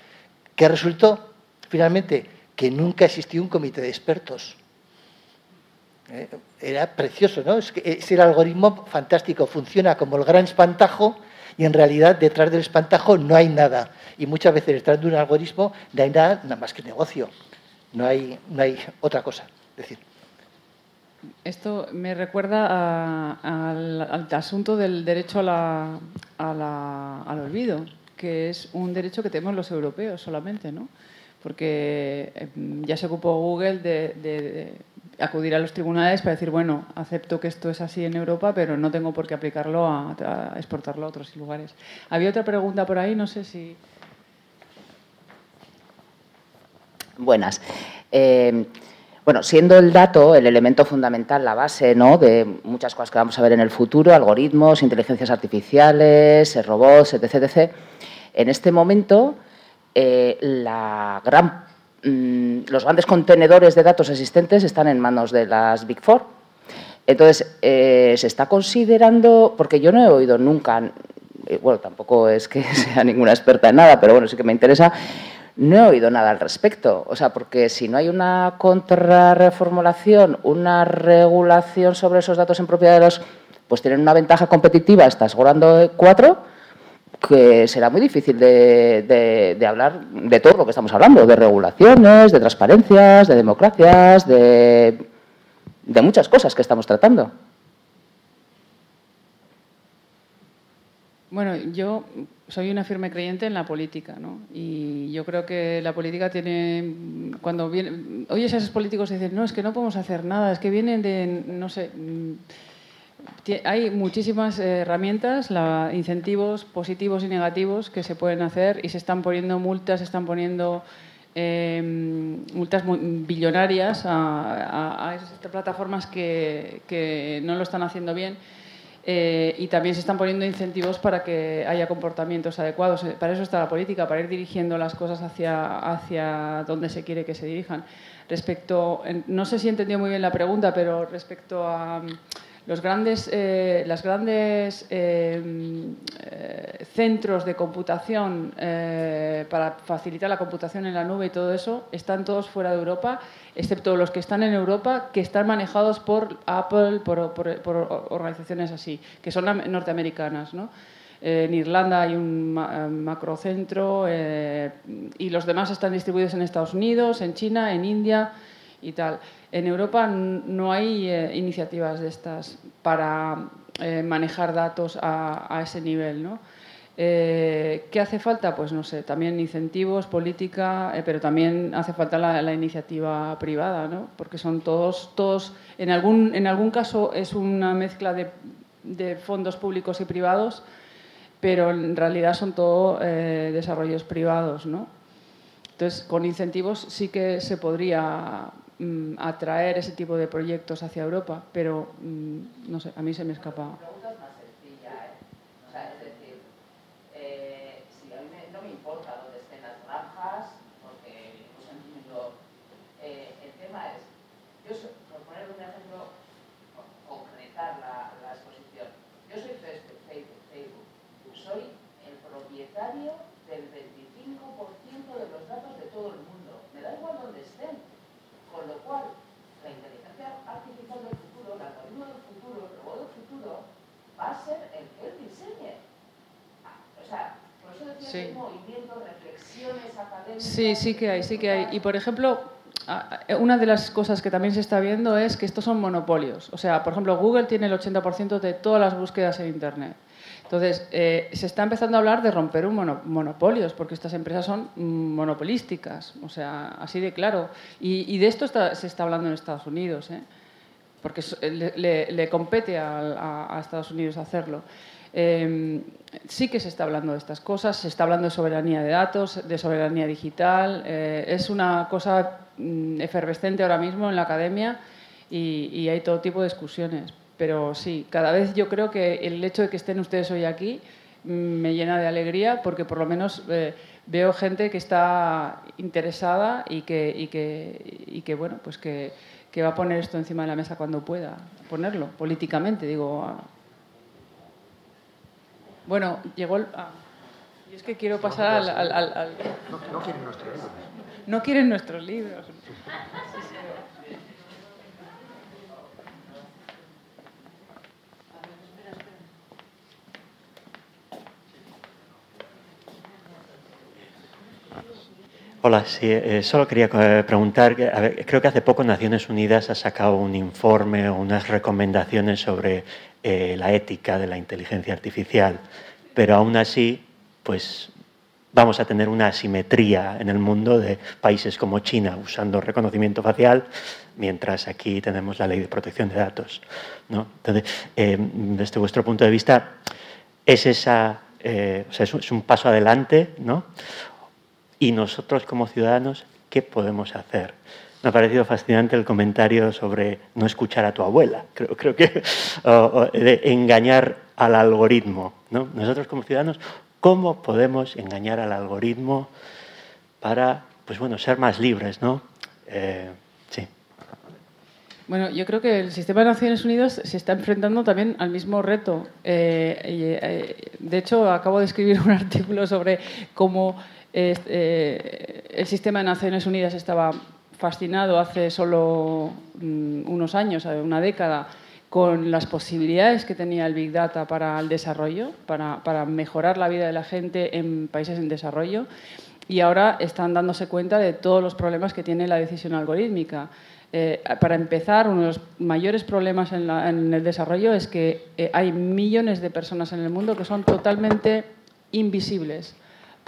¿Qué resultó? Finalmente, que nunca existió un comité de expertos. Eh, era precioso, ¿no? Es, que es el algoritmo fantástico, funciona como el gran espantajo y en realidad detrás del espantajo no hay nada. Y muchas veces detrás de un algoritmo no hay nada, nada más que negocio. No hay, no hay otra cosa. decir, esto me recuerda al, asunto del derecho a al olvido, que es un derecho que tenemos los europeos solamente, ¿no? Porque em, ya se ocupó Google de, acudir a los tribunales para decir, bueno, acepto que esto es así en Europa, pero no tengo por qué aplicarlo a, exportarlo a otros lugares. Había otra pregunta por ahí, no sé si... Buenas. Eh, bueno, siendo el dato el elemento fundamental, la base ¿no? de muchas cosas que vamos a ver en el futuro, algoritmos, inteligencias artificiales, robots, etc., etc., en este momento eh, la gran Mm, los grandes contenedores de datos existentes están en manos de las Big Four. Entonces, eh, se está considerando, porque yo no he oído nunca, eh, bueno, tampoco es que sea ninguna experta en nada, pero bueno, sí que me interesa, no he oído nada al respecto. O sea, porque si no hay una contrarreformulación, una regulación sobre esos datos en propiedad de los, pues tienen una ventaja competitiva, estás gorando cuatro, que será muy difícil de, hablar de todo lo que estamos hablando, de regulaciones, de transparencias, de democracias, de, de muchas cosas que estamos tratando. Bueno, yo soy una firme creyente en la política, ¿no? Y yo creo que la política tiene, cuando viene, oyes a esos políticos y dicen, no, es que no podemos hacer nada, es que vienen de, no sé, hay muchísimas herramientas, incentivos positivos y negativos que se pueden hacer y se están poniendo multas, se están poniendo em, multas billonarias a, esas plataformas que, no lo están haciendo bien. Eh, y también se están poniendo incentivos para que haya comportamientos adecuados. Para eso está la política, para ir dirigiendo las cosas hacia, hacia donde se quiere que se dirijan. Respecto, no sé si he entendido muy bien la pregunta, pero respecto a los grandes, eh, grandes eh, eh, centros de computación para facilitar la computación en la nube y todo eso están todos fuera de Europa, excepto los que están en Europa, que están manejados por Apple, por, organizaciones así, que son norteamericanas. en Irlanda hay un macrocentro y los demás están distribuidos en Estados Unidos, en China, en India y tal. En Europa no hay eh, iniciativas de estas para eh, manejar datos a, ese nivel. ¿no? Eh, ¿Qué hace falta? Pues no sé, también incentivos, política, eh, pero también hace falta la, iniciativa privada, ¿no? Porque son todos, todos en, algún, en algún caso es una mezcla de, de fondos públicos y privados, pero en realidad son todo eh, desarrollos privados, ¿no? Entonces, con incentivos sí que se podría atraer ese tipo de proyectos hacia Europa, pero mm, no sé, a mí se me escapa. Sí. Sí, sí que hay, sí que hay. Y por ejemplo, una de las cosas que también se está viendo es que estos son monopolios. O sea, por ejemplo, Google tiene el 80% de todas las búsquedas en Internet. Entonces, eh, se está empezando a hablar de romper un monopolios, porque estas empresas son monopolísticas, o sea, así de claro. Y, de esto se está hablando en Estados Unidos, ¿eh? porque le, compete a Estados Unidos hacerlo. Em, sí que se está hablando de estas cosas, se está hablando de soberanía de datos, de soberanía digital. Eh, es una cosa mm, efervescente ahora mismo en la academia y, hay todo tipo de discusiones. Pero sí, cada vez yo creo que el hecho de que estén ustedes hoy aquí mm, me llena de alegría porque por lo menos eh, veo gente que está interesada y que, bueno, pues que va a poner esto encima de la mesa cuando pueda ponerlo, políticamente, digo, bueno, llegó el... Ah, y es que quiero pasar al... al, No, quieren nuestros libros. No quieren nuestros libros. Hola, sí, eh, solo quería eh, preguntar, creo que hace poco Naciones Unidas ha sacado un informe o unas recomendaciones sobre eh, la ética de la inteligencia artificial, pero aún así, pues vamos a tener una asimetría en el mundo de países como China usando reconocimiento facial, mientras aquí tenemos la ley de protección de datos. ¿no? Entonces, eh, desde vuestro punto de vista, ¿es, esa, eh, es un paso adelante? ¿no? Y nosotros como ciudadanos, ¿qué podemos hacer? Me ha parecido fascinante el comentario sobre no escuchar a tu abuela. Creo, creo que de engañar al algoritmo. ¿no? Nosotros como ciudadanos, ¿cómo podemos engañar al algoritmo para, pues bueno, ser más libres, ¿no? Eh, sí. Bueno, yo creo que el sistema de Naciones Unidas se está enfrentando también al mismo reto. Eh, eh, de hecho, acabo de escribir un artículo sobre cómo el sistema de Naciones Unidas estaba fascinado hace solo mm, unos años, una década, con las posibilidades que tenía el Big Data para el desarrollo, para, mejorar la vida de la gente en países en desarrollo, y ahora están dándose cuenta de todos los problemas que tiene la decisión algorítmica. Eh, para empezar, uno de los mayores problemas en, el desarrollo es que eh, hay millones de personas en el mundo que son totalmente invisibles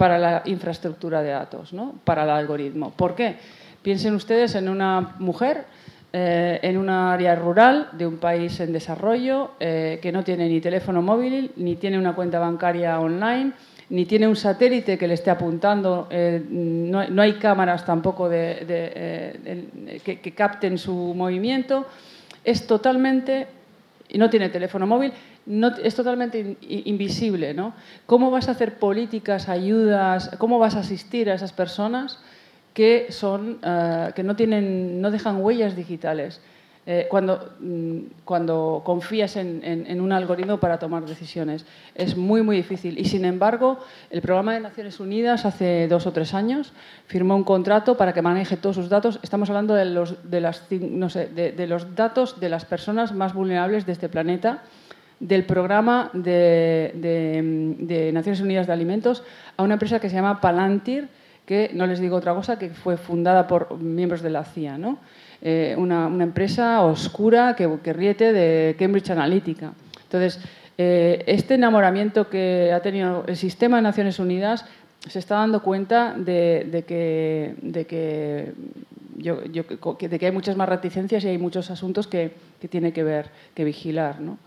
para la infraestructura de datos, ¿no? para el algoritmo. ¿Por qué? Piensen ustedes en una mujer eh, en un área rural de un país en desarrollo eh, que no tiene ni teléfono móvil, ni tiene una cuenta bancaria online, ni tiene un satélite que le esté apuntando, eh, no, hay cámaras tampoco de, que, capten su movimiento. Es totalmente, y no tiene teléfono móvil, es totalmente invisible. ¿no? ¿Cómo vas a hacer políticas, ayudas, cómo vas a asistir a esas personas? que, son, eh, que no, tienen, no dejan huellas digitales. Eh, cuando, mm, confías en, en, un algoritmo para tomar decisiones. Es muy, muy difícil. Y sin embargo, el Programa de Naciones Unidas hace dos o tres años firmó un contrato para que maneje todos sus datos. Estamos hablando de los, de las, no sé, de, de los datos de las personas más vulnerables de este planeta del programa de, de, Naciones Unidas de Alimentos a una empresa que se llama Palantir, que no les digo otra cosa, que fue fundada por miembros de la CIA, ¿no? Eh, una, empresa oscura que, que, riete de Cambridge Analytica. Entonces, Eh, este enamoramiento que ha tenido el sistema de Naciones Unidas se está dando cuenta de que hay muchas más reticencias y hay muchos asuntos que, que tiene que ver, que vigilar. ¿no?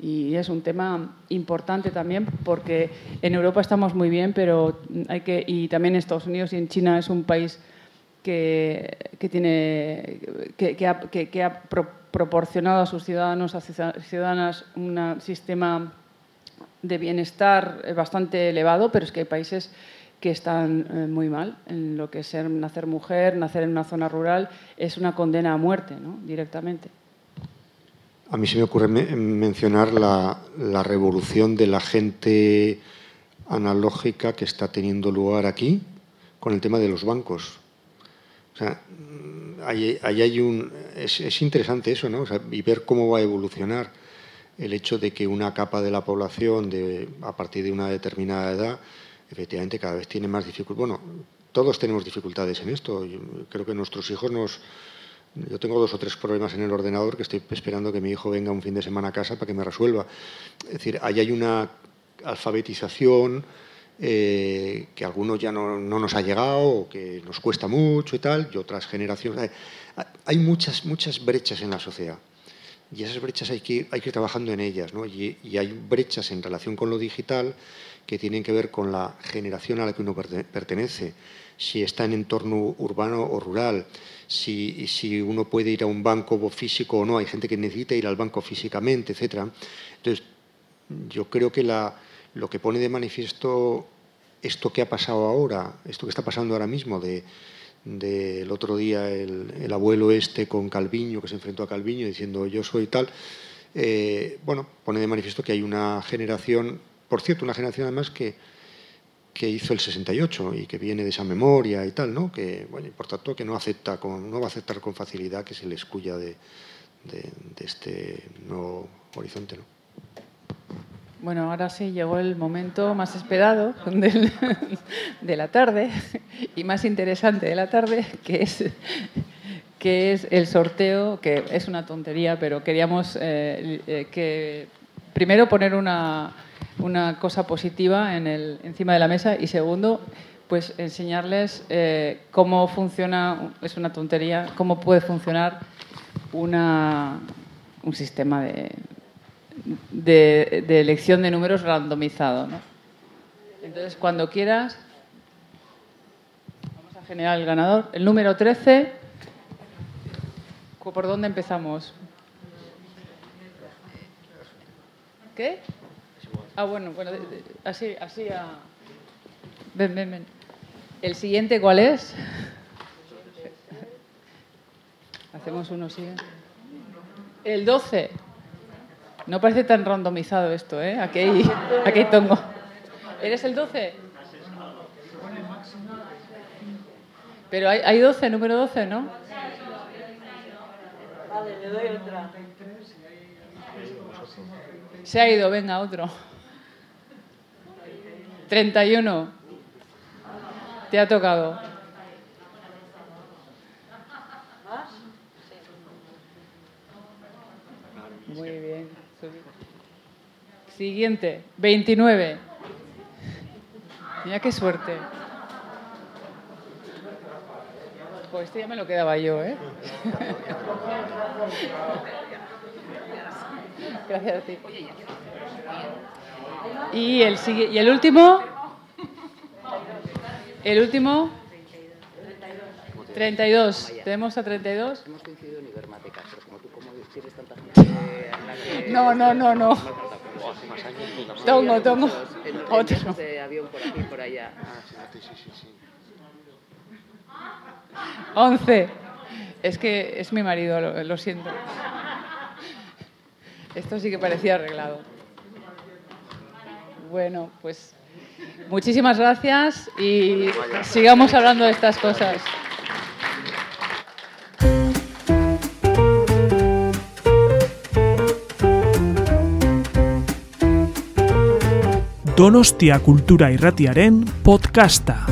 Y es un tema importante también porque en Europa estamos muy bien, pero hay que, y también en Estados Unidos y en China es un país que, que tiene, que, ha, proporcionado a sus ciudadanos, a ciudadanas, un sistema de bienestar bastante elevado, pero es que hay países que están eh, muy mal en lo que es ser, nacer mujer, nacer en una zona rural, es una condena a muerte, ¿no? directamente. A mí se me ocurre mencionar la, la, revolución de la gente analógica que está teniendo lugar aquí con el tema de los bancos. O sea, ahí, hay un, es, interesante eso, ¿no? y ver cómo va a evolucionar el hecho de que una capa de la población a partir de una determinada edad efectivamente cada vez tiene más dificultades. Bueno, todos tenemos dificultades en esto. Creo que nuestros hijos nos... Yo tengo dos o tres problemas en el ordenador que estoy esperando que mi hijo venga un fin de semana a casa para que me resuelva. Es decir, ahí hay una alfabetización eh, que a algunos ya no, no, nos ha llegado o que nos cuesta mucho y tal, y otras generaciones. Hay muchas, muchas brechas en la sociedad. Y esas brechas hay que hay que ir trabajando en ellas. ¿no? Y hay brechas en relación con lo digital que tienen que ver con la generación a la que uno pertenece, si está en entorno urbano o rural, si, si uno puede ir a un banco físico o no, hay gente que necesita ir al banco físicamente, etc. Entonces, yo creo que la, lo que pone de manifiesto esto que ha pasado ahora, esto que está pasando ahora mismo, del de, otro día el, abuelo este con Calviño, que se enfrentó a Calviño diciendo yo soy tal, eh, bueno, pone de manifiesto que hay una generación por cierto, una generación además que, que hizo el 68 y que viene de esa memoria y tal, ¿no? Que, bueno, por tanto, que no, acepta con, no va a aceptar con facilidad que se le escuya de, este nuevo horizonte, ¿no? Bueno, ahora sí llegó el momento más esperado de la tarde y más interesante de la tarde, que es, que es el sorteo, que es una tontería, pero queríamos eh, eh, que primero poner una, una cosa positiva en el, encima de la mesa y segundo, pues enseñarles eh, cómo funciona, es una tontería, cómo puede funcionar una, un sistema de, de, elección de números randomizado. Entonces, cuando quieras, vamos a generar el ganador. El número 13, ¿por dónde empezamos? ¿Qué? Ah, bueno, bueno, así, así a... Ven, ven, ven. ¿El siguiente cuál es? Hacemos uno siguiente. El 12. No parece tan randomizado esto, ¿eh? Aquí hay, aquí tongo. ¿Eres el 12? Pero hay, hay 12, número 12, ¿no? Vale, le doy otra. Se ha ido, venga, otro. 31. Te ha tocado. Muy bien. Siguiente, 29. Mira qué suerte. Pues este ya me lo quedaba yo, ¿eh? Gracias a ti. Y el, y el último. El último. 32. ¿Tenemos a 32? Hemos coincidido en Ibermática, pero como tú como tienes tanta gente No, no, no, no. Tongo, tongo. Otro. avión por aquí por allá. 11. Es que es mi marido, lo, lo siento. Esto sí que parecía arreglado. Bueno, pues muchísimas gracias y sigamos hablando de estas cosas. Donostia Kultura Irratiaren podcasta.